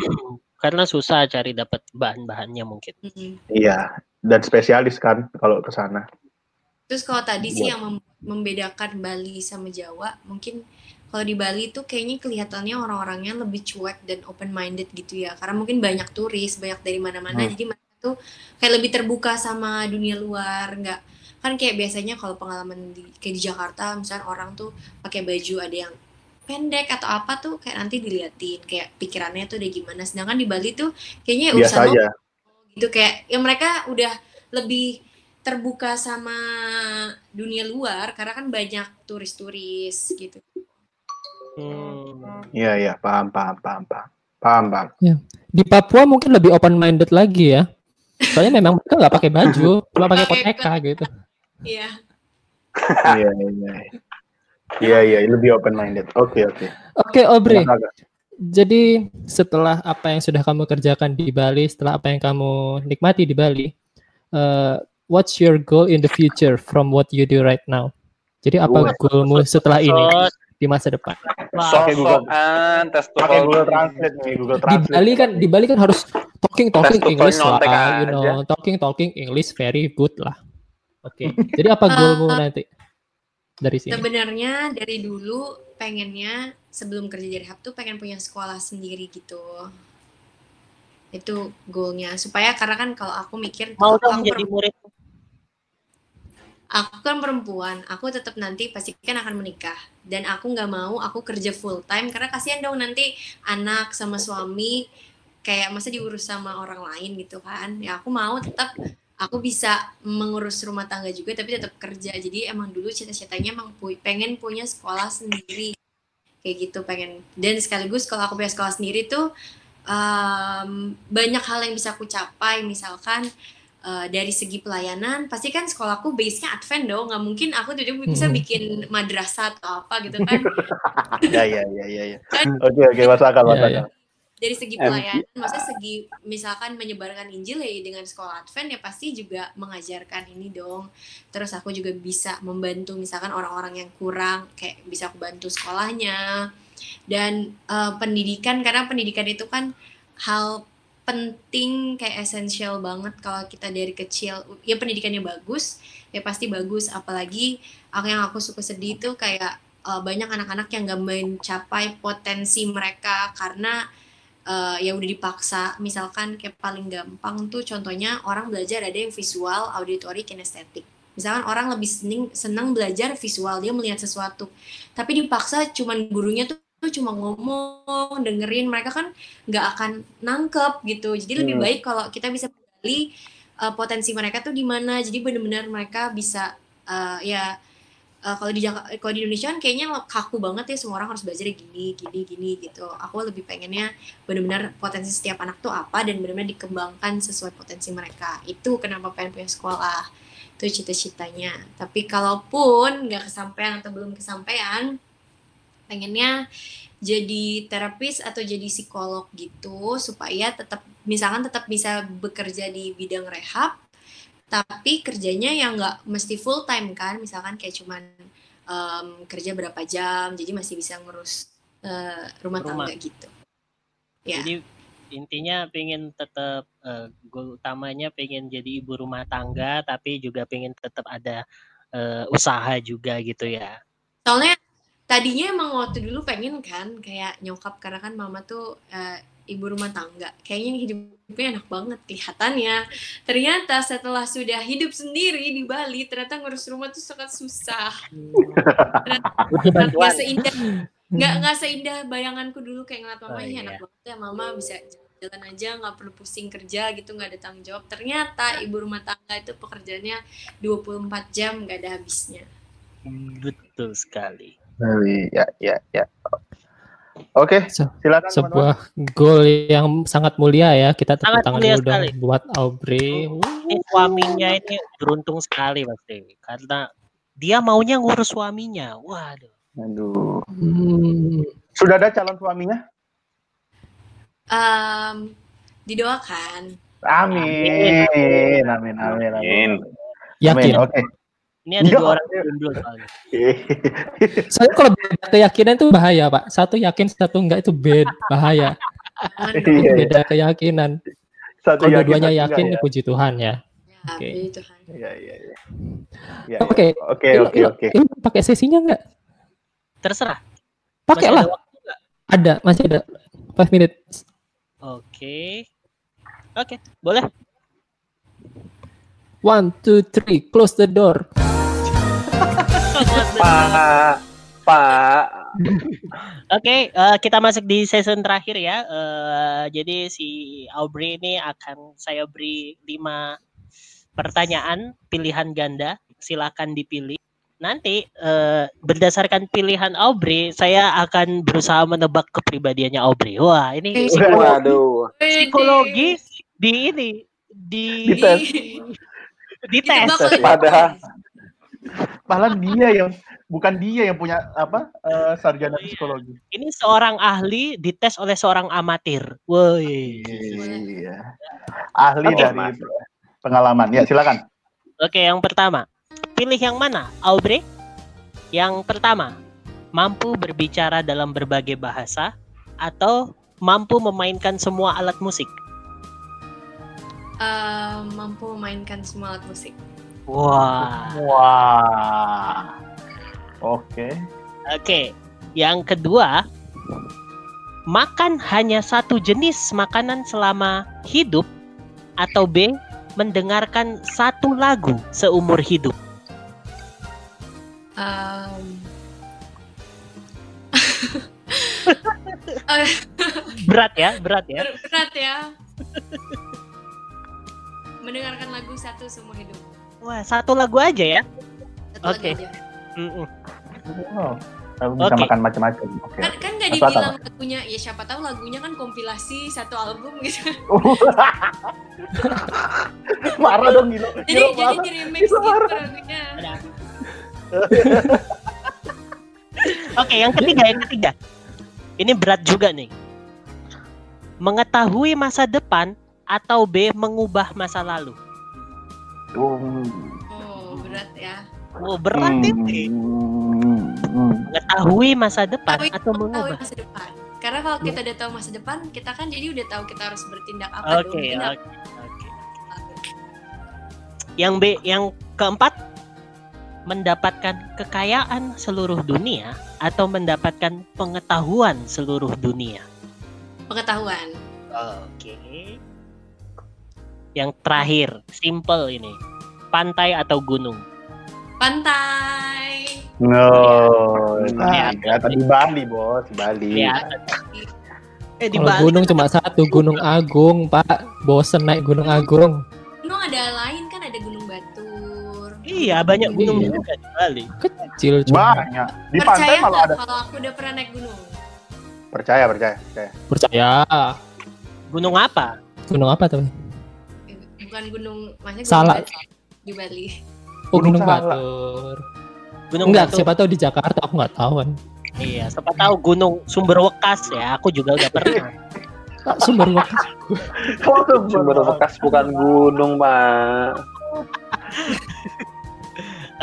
S3: Karena susah cari dapat bahan-bahannya mungkin.
S5: mm.
S2: iya dan spesialis kan kalau ke sana
S5: Terus kalau tadi sih
S2: Iya.
S5: yang mem- membedakan Bali sama Jawa, mungkin kalau di Bali tuh kayaknya kelihatannya orang-orangnya lebih cuek dan open minded gitu ya. Karena mungkin banyak turis, banyak dari mana-mana,
S2: Hmm.
S5: jadi mereka tuh kayak lebih terbuka sama dunia luar, nggak kan kayak biasanya kalau pengalaman di kayak di Jakarta, misalnya orang tuh pakai baju ada yang pendek atau apa tuh kayak nanti diliatin kayak pikirannya tuh udah gimana. Sedangkan di Bali tuh kayaknya ya
S2: biasa
S5: urusan
S2: aja
S5: gitu kayak ya mereka udah lebih terbuka sama dunia luar karena kan banyak turis-turis gitu.
S3: Hmm.
S2: iya iya paham paham paham paham paham paham
S1: Di Papua mungkin lebih open minded lagi ya. Soalnya memang mereka nggak pakai baju, cuma pakai
S5: Pakai
S1: koteka gitu.
S5: Iya.
S2: iya iya iya iya lebih open minded oke oke
S1: Oke, Aubrey.
S2: Silakan.
S1: Jadi setelah apa yang sudah kamu kerjakan di Bali, setelah apa yang kamu nikmati di Bali, uh, what's your goal in the future from what you do right now? Jadi apa
S2: Wah,
S1: goalmu setelah ini di masa depan?
S2: Pakai Google. Pakai Google Translate nih Google
S1: Di
S2: Translate
S1: Bali kan di Bali kan harus talking talking English lah, you know, talking talking English very good lah. Oke. Jadi apa goalmu nanti dari sini?
S5: Sebenarnya dari dulu pengennya sebelum kerja di rehab tuh pengen punya sekolah sendiri gitu. Itu goalnya supaya karena kan kalau aku mikir
S3: mau dong
S5: aku
S3: jadi murid.
S5: aku kan perempuan, aku tetap nanti pasti kan akan menikah dan aku nggak mau aku kerja full time karena kasihan dong nanti anak sama suami kayak masa diurus sama orang lain gitu kan. Ya aku mau tetap aku bisa mengurus rumah tangga juga tapi tetap kerja. Jadi emang dulu cita-citanya emang pu- pengen punya sekolah sendiri. Kayak gitu pengen. Dan sekaligus kalau aku punya sekolah sendiri tuh em, banyak hal yang bisa aku capai. Misalkan eh, dari segi pelayanan pasti kan sekolahku base-nya advent dong. Nggak mungkin aku tiba-tiba bisa
S1: Hmm.
S5: bikin madrasah atau apa gitu kan.
S2: Ya ya ya ya oke oke masuk akal masuk
S1: Iya,
S2: akal
S5: dari segi pelayanan maksudnya segi misalkan menyebarkan Injil ya dengan sekolah advent ya pasti juga mengajarkan ini dong. Terus aku juga bisa membantu misalkan orang-orang yang kurang kayak bisa aku bantu sekolahnya. Dan eh, pendidikan karena pendidikan itu kan hal penting kayak esensial banget kalau kita dari kecil. Ya pendidikannya bagus ya pasti bagus. Apalagi aku yang aku suka sedih itu kayak eh, banyak anak-anak yang gak mencapai potensi mereka karena eh, ya udah dipaksa. Misalkan kayak paling gampang tuh contohnya orang belajar ada yang visual auditory kinestetik misalkan orang lebih seneng senang belajar visual dia melihat sesuatu. Tapi dipaksa cuman gurunya tuh cuma ngomong dengerin. Mereka kan nggak akan nangkep gitu. Jadi lebih
S4: Hmm.
S5: baik kalau kita bisa menggali uh, potensi mereka tuh di mana. Jadi benar-benar mereka bisa uh, ya uh, kalau di kalau di Indonesia kan kayaknya kaku banget ya semua orang harus belajar gini gini gini gitu. Aku lebih pengennya benar-benar potensi setiap anak tuh apa dan benar-benar dikembangkan sesuai potensi mereka. Itu kenapa pengen punya sekolah. Itu cita-citanya. Tapi kalaupun nggak kesampaian atau belum kesampaian pengennya jadi terapis atau jadi psikolog gitu supaya tetap misalkan tetap bisa bekerja di bidang rehab tapi kerjanya yang nggak mesti full time kan misalkan kayak cuman em, kerja berapa jam jadi masih bisa ngurus eh, rumah,
S3: Rumah.
S5: tangga gitu ya
S3: Jadi intinya pengen tetap eh, goal utamanya pengen jadi ibu rumah tangga tapi juga pengen tetap ada eh, usaha juga gitu ya.
S5: soalnya tadinya emang waktu dulu pengen kan kayak nyokap karena kan mama tuh eh, ibu rumah tangga kayaknya hidupnya enak banget kelihatannya ternyata setelah sudah hidup sendiri di Bali ternyata ngurus rumah tuh sangat susah
S3: bantuan.
S5: seindah nggak nggak seindah bayanganku dulu kayak ngeliat mama
S3: Oh,
S5: "Ih,
S3: iya.
S5: enak banget ya mama bisa jalan aja nggak perlu pusing kerja gitu nggak ada tanggung jawab ternyata ibu rumah tangga itu pekerjaannya 24 jam nggak ada habisnya
S3: Betul sekali.
S2: Ya, ya, ya. Oke,
S1: Se-
S2: silakan teman-teman.
S1: sebuah goal yang sangat mulia ya kita tepuk tangan
S3: mulia
S1: dulu dong buat Aubrey
S3: Ini suaminya ini beruntung sekali pasti karena dia maunya ngurus suaminya. Waduh.
S2: Aduh.
S1: Hmm,
S2: Sudah ada calon suaminya?
S5: Em, didoakan
S2: Amin. Amin, amin, amin.
S4: Amin.
S2: amin.
S1: yakin
S2: Amin, Oke.
S3: Ini ada dua orang jomblo soalnya.
S1: Saya kalau beda keyakinan itu bahaya, Pak. Satu yakin, satu enggak itu beda bahaya.
S2: Iya,
S1: Itu
S2: iya.
S1: beda keyakinan.
S2: Satu
S1: Kalau dua-duanya
S2: satu
S1: yakin,
S2: enggak
S1: ya puji Tuhan ya.
S5: Ya,
S1: Oke.
S5: puji Tuhan.
S2: ya. Iya, iya, iya. Ya,
S1: Oke.
S2: ya. Oke,
S1: Ini-
S2: oke,
S1: ini-
S2: oke.
S1: Ini pakai sesinya enggak?
S3: Terserah.
S1: Pakai lah.
S3: ada waktu nggak?
S1: Ada, masih ada. 5 minutes.
S3: Oke. Oke, boleh.
S1: One, two, three, close the door.
S4: Pak, Pak.
S3: Oke, eh, kita masuk di season terakhir ya. Eh, jadi si Aubrey ini akan saya beri lima pertanyaan pilihan ganda. Silakan dipilih. Nanti eh, berdasarkan pilihan Aubrey, saya akan berusaha menebak kepribadiannya Aubrey. Wah, ini psikologi,
S4: Waduh.
S3: psikologi di ini di
S2: Dites.
S3: dites.
S5: Ditebak oleh
S4: Padahal.
S2: Malah dia yang bukan dia yang punya apa eh, sarjana
S3: Iya.
S2: psikologi.
S3: Ini seorang ahli dites oleh seorang amatir. Woi.
S2: Iya. Ahli
S3: Oke.
S2: dari pengalaman. Ya, silakan.
S3: Oke, yang pertama. Pilih yang mana, Aubrey? Yang pertama, mampu berbicara dalam berbagai bahasa atau mampu memainkan semua alat musik?
S5: Em, mampu memainkan semua alat musik.
S3: Wah.
S2: Wah. Oke.
S3: Oke. Yang kedua, makan hanya satu jenis makanan selama hidup atau B, mendengarkan satu lagu seumur hidup.
S5: Eh,
S3: Berat ya, berat ya.
S5: ber- berat ya. Mendengarkan lagu satu seumur hidup.
S3: Wah, satu lagu aja ya. Oke.
S5: aja.
S3: Mm-mm.
S2: Oh, aku bisa
S3: Oke.
S2: makan macam-macam. Oke.
S5: Kan kan gak
S2: Masuk
S5: dibilang lagunya ya siapa tahu lagunya kan kompilasi satu album gitu.
S2: marah dong Gilo.
S5: jadi
S2: Gilo
S5: jadi
S2: marah.
S5: di remix
S2: Itu
S5: gitu
S2: marah.
S5: lagunya.
S3: Oke, yang ketiga, yang ketiga. Ini berat juga nih. Mengetahui masa depan atau B mengubah masa lalu.
S2: Hmm.
S5: Oh, berat ya.
S3: Oh, berat.
S2: Hmm. Hmm.
S3: Mengetahui masa depan
S5: Tahu
S3: atau mengubah.
S5: masa depan. Karena kalau kita udah tahu masa depan, kita kan jadi udah tahu kita harus bertindak apa
S3: Oke,
S5: dong.
S3: oke,
S5: Tindak
S3: oke. Yang B, yang keempat mendapatkan kekayaan seluruh dunia atau mendapatkan pengetahuan seluruh dunia.
S5: pengetahuan.
S3: Oke. Yang terakhir, simple ini. Pantai atau gunung?
S5: Pantai.
S2: No,
S3: Iya.
S2: ya, tadi Bali bos, Bali.
S3: Ya. Eh di
S1: Kalau
S3: Bali
S1: gunung cuma satu, Gunung Agung, Pak. Bosen naik Gunung Agung.
S5: Gunung ada lain kan ada Gunung Batur.
S3: Iya, banyak gunung
S1: Iya.
S3: juga di Bali.
S1: Kecil cuma.
S2: Banyak. Di pantai
S5: Percaya
S2: malah
S5: nggak
S2: ada.
S5: kalau aku udah pernah naik gunung?
S2: Percaya, percaya, percaya.
S1: Percaya.
S3: Gunung apa?
S1: Gunung apa tuh?
S5: Bukan gunung, maksudnya gunung
S1: Salah.
S5: Batur di Bali.
S1: Oh,
S2: Gunung
S1: Gunung
S2: Salak.
S1: Batur.
S3: Gunung
S1: Enggak,
S3: Batu.
S1: siapa tahu di Jakarta aku nggak tahu kan.
S3: Iya, siapa tahu Gunung Sumber Wekas ya. Aku juga udah pernah.
S1: Sumber waktu.
S4: Sumber bekas bukan gunung, Pak.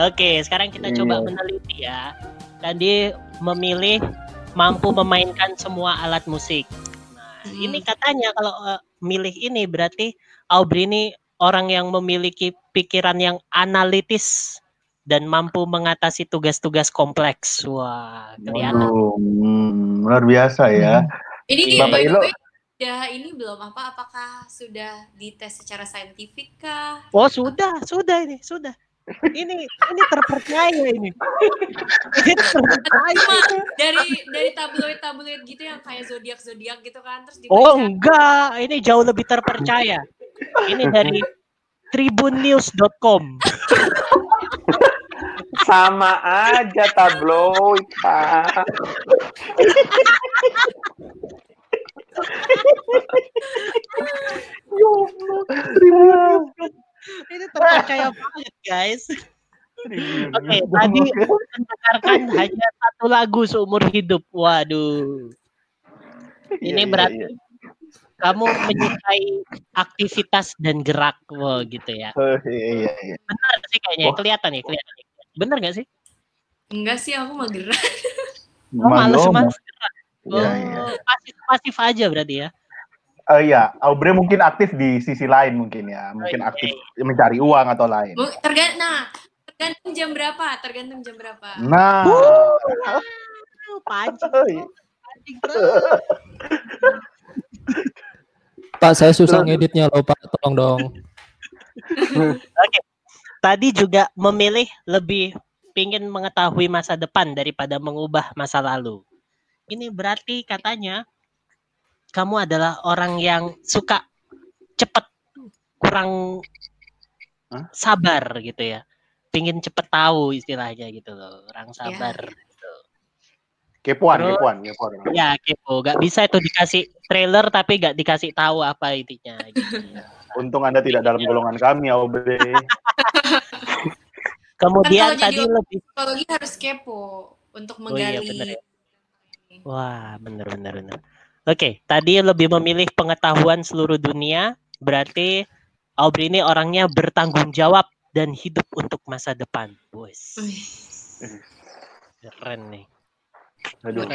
S3: Oke, sekarang kita coba
S2: Iya.
S3: meneliti ya. Tadi memilih mampu memainkan semua alat musik. Nah,
S5: Hmm.
S3: ini katanya kalau eh, milih ini berarti Aubrey ini orang yang memiliki pikiran yang analitis dan mampu mengatasi tugas-tugas kompleks. Wah, kelihatan.
S2: Waduh, hmm, luar biasa ya.
S5: Ini
S2: Bapak Ilo.
S5: udah ini belum apa? Apakah sudah dites secara saintifik kah?
S3: Oh, sudah, sudah ini, sudah. Ini ini terpercaya ini. Ini terpercaya.
S5: Cuma dari dari tabloid-tabloid gitu yang kayak zodiak zodiak gitu kan terus dibaca.
S3: Oh enggak, ini jauh lebih terpercaya. Ini dari tribunnews.com.
S4: Sama aja tabloid, Pak.
S3: Ini terpercaya banget, guys. Oke, tadi mendengarkan hanya satu lagu seumur hidup. Waduh. Ini
S2: Iya, iya,
S3: berarti
S2: iya.
S3: Kamu menyukai aktivitas dan gerak, wah gitu ya.
S2: Oh, iya, iya.
S3: Benar sih kayaknya,
S2: Wah.
S3: kelihatan ya, kelihatan. Bener gak sih?
S5: Enggak sih aku mah gerak.
S3: Oh, males males gerak.
S2: Iya,
S3: Oh,
S2: iya.
S3: pasif pasif aja berarti ya.
S2: Eh, iya, Aubrey mungkin aktif di sisi lain mungkin ya, mungkin
S3: Oke.
S2: aktif mencari uang atau lain.
S5: Bu- Tergan nah, tergantung jam berapa? Tergantung jam berapa?
S2: Nah,
S3: Uh, pancing,
S2: Oh, iya.
S3: pancing.
S1: Pak, saya susah ngeditnya loh, Pak. Tolong dong.
S3: Tadi juga memilih lebih pingin mengetahui masa depan daripada mengubah masa lalu. Ini berarti katanya kamu adalah orang yang suka cepet kurang
S2: Hah?
S3: sabar gitu ya. Pingin cepet tahu istilahnya gitu loh, orang sabar.
S2: Kepuan,
S3: Terus-
S2: kepuan, kepuan.
S3: Ya kepo, gak bisa itu dikasih trailer tapi gak dikasih tahu apa intinya. Gitu.
S2: Untung Anda tidak dalam golongan kami, Aubrey.
S3: Kemudian
S5: Kan
S3: tadi lebih
S5: Psikologi harus kepo untuk
S3: Oh iya,
S5: menggali.
S3: bener ya. Wah, bener bener bener. Oke, tadi lebih memilih pengetahuan seluruh dunia, berarti Aubrey ini orangnya bertanggung jawab dan hidup untuk masa depan. Bos,
S5: Wih,
S3: keren nih.
S2: Aduh.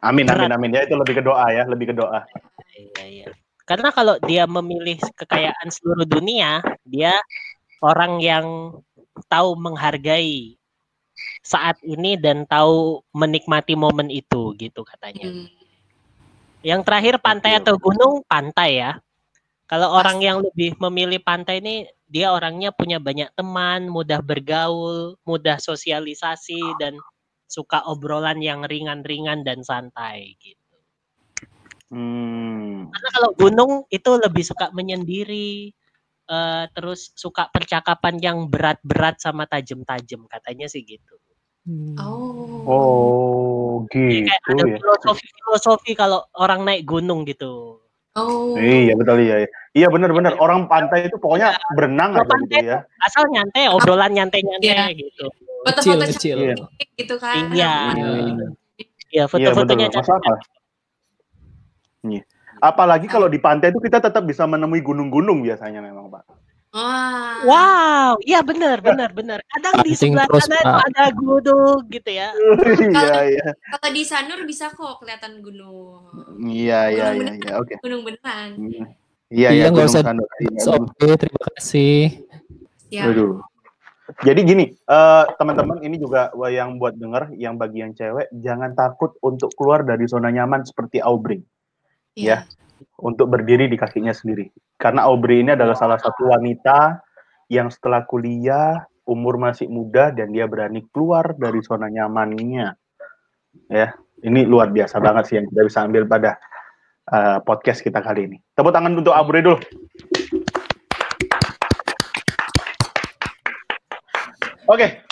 S2: Amin, amin, amin. Ya itu lebih ke doa ya, lebih ke doa.
S3: Iya, iya. Karena kalau dia memilih kekayaan seluruh dunia, dia orang yang tahu menghargai saat ini dan tahu menikmati momen itu gitu katanya.
S5: hmm.
S3: Yang terakhir pantai atau gunung, pantai ya. Kalau orang yang lebih memilih pantai ini, dia orangnya punya banyak teman, mudah bergaul, mudah sosialisasi, dan suka obrolan yang ringan-ringan dan santai gitu.
S2: Hmm.
S3: Karena kalau gunung itu lebih suka menyendiri, eh, terus suka percakapan yang berat-berat sama tajam-tajam, katanya sih gitu.
S1: Hmm.
S5: Oh.
S2: Oh,
S3: Kayak
S2: gitu
S3: ada
S2: ya.
S3: filosofi-filosofi kalau orang naik gunung gitu.
S5: Oh.
S2: Iya betul iya. iya. Iya benar-benar orang pantai itu pokoknya berenang
S3: Kalau
S2: aja gitu
S3: pantai
S2: ya.
S3: Asal nyantai, obrolan nyantai-nyantai
S5: Iya.
S3: gitu.
S1: Kecil,
S5: Foto-foto
S1: kecil.
S2: Iya.
S5: cantik gitu kan.
S3: Iya.
S1: Iya.
S3: Iya,
S2: Iya betul.
S3: foto-fotonya cantik.
S2: akal. Iya. Apalagi kalau di pantai itu kita tetap bisa menemui gunung-gunung biasanya memang, Pak.
S5: Wah.
S3: Wow, iya benar, benar, benar. Kadang di sebelah
S1: terus,
S3: sana itu ada gunung gitu ya.
S2: Iya, iya.
S5: Kalau di Sanur bisa kok kelihatan gunung.
S2: Iya, iya,
S5: Gunung
S2: iya, iya. Oke.
S5: Gunung beneran.
S2: Iya,
S1: Iya,
S2: iya,
S1: usah.
S2: Iya,
S1: So, Oke, terima kasih.
S5: Ya.
S2: Aduh. Jadi gini, eh, teman-teman ini juga yang buat denger, yang bagi yang cewek, jangan takut untuk keluar dari zona nyaman seperti Aubrey,
S5: Iya.
S2: untuk berdiri di kakinya sendiri. Karena Aubrey ini adalah salah satu wanita yang setelah kuliah umur masih muda dan dia berani keluar dari zona nyamannya. Ya, ini luar biasa banget sih yang kita bisa ambil pada uh, podcast kita kali ini. Tepuk tangan untuk Aubrey dulu. Oke,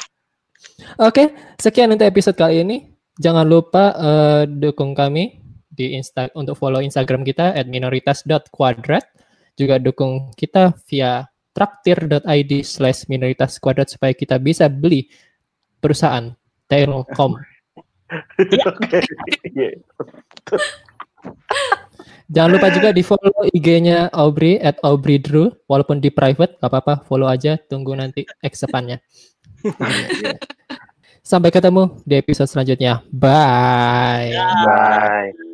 S1: Oke, sekian untuk episode kali ini. Jangan lupa eh, dukung kami di Insta untuk follow Instagram kita @minoritas.quadrat. Juga dukung kita via traktir.id slash minoritas kuadrat supaya kita bisa beli perusahaan Telkom.
S2: Oke. Iya.
S1: Jangan lupa juga di follow IG-nya Aubrey at Aubrey Drew. Walaupun di private, gak apa-apa, follow aja. Tunggu nanti eksepannya. Sampai ketemu di episode selanjutnya. Bye.
S4: Bye.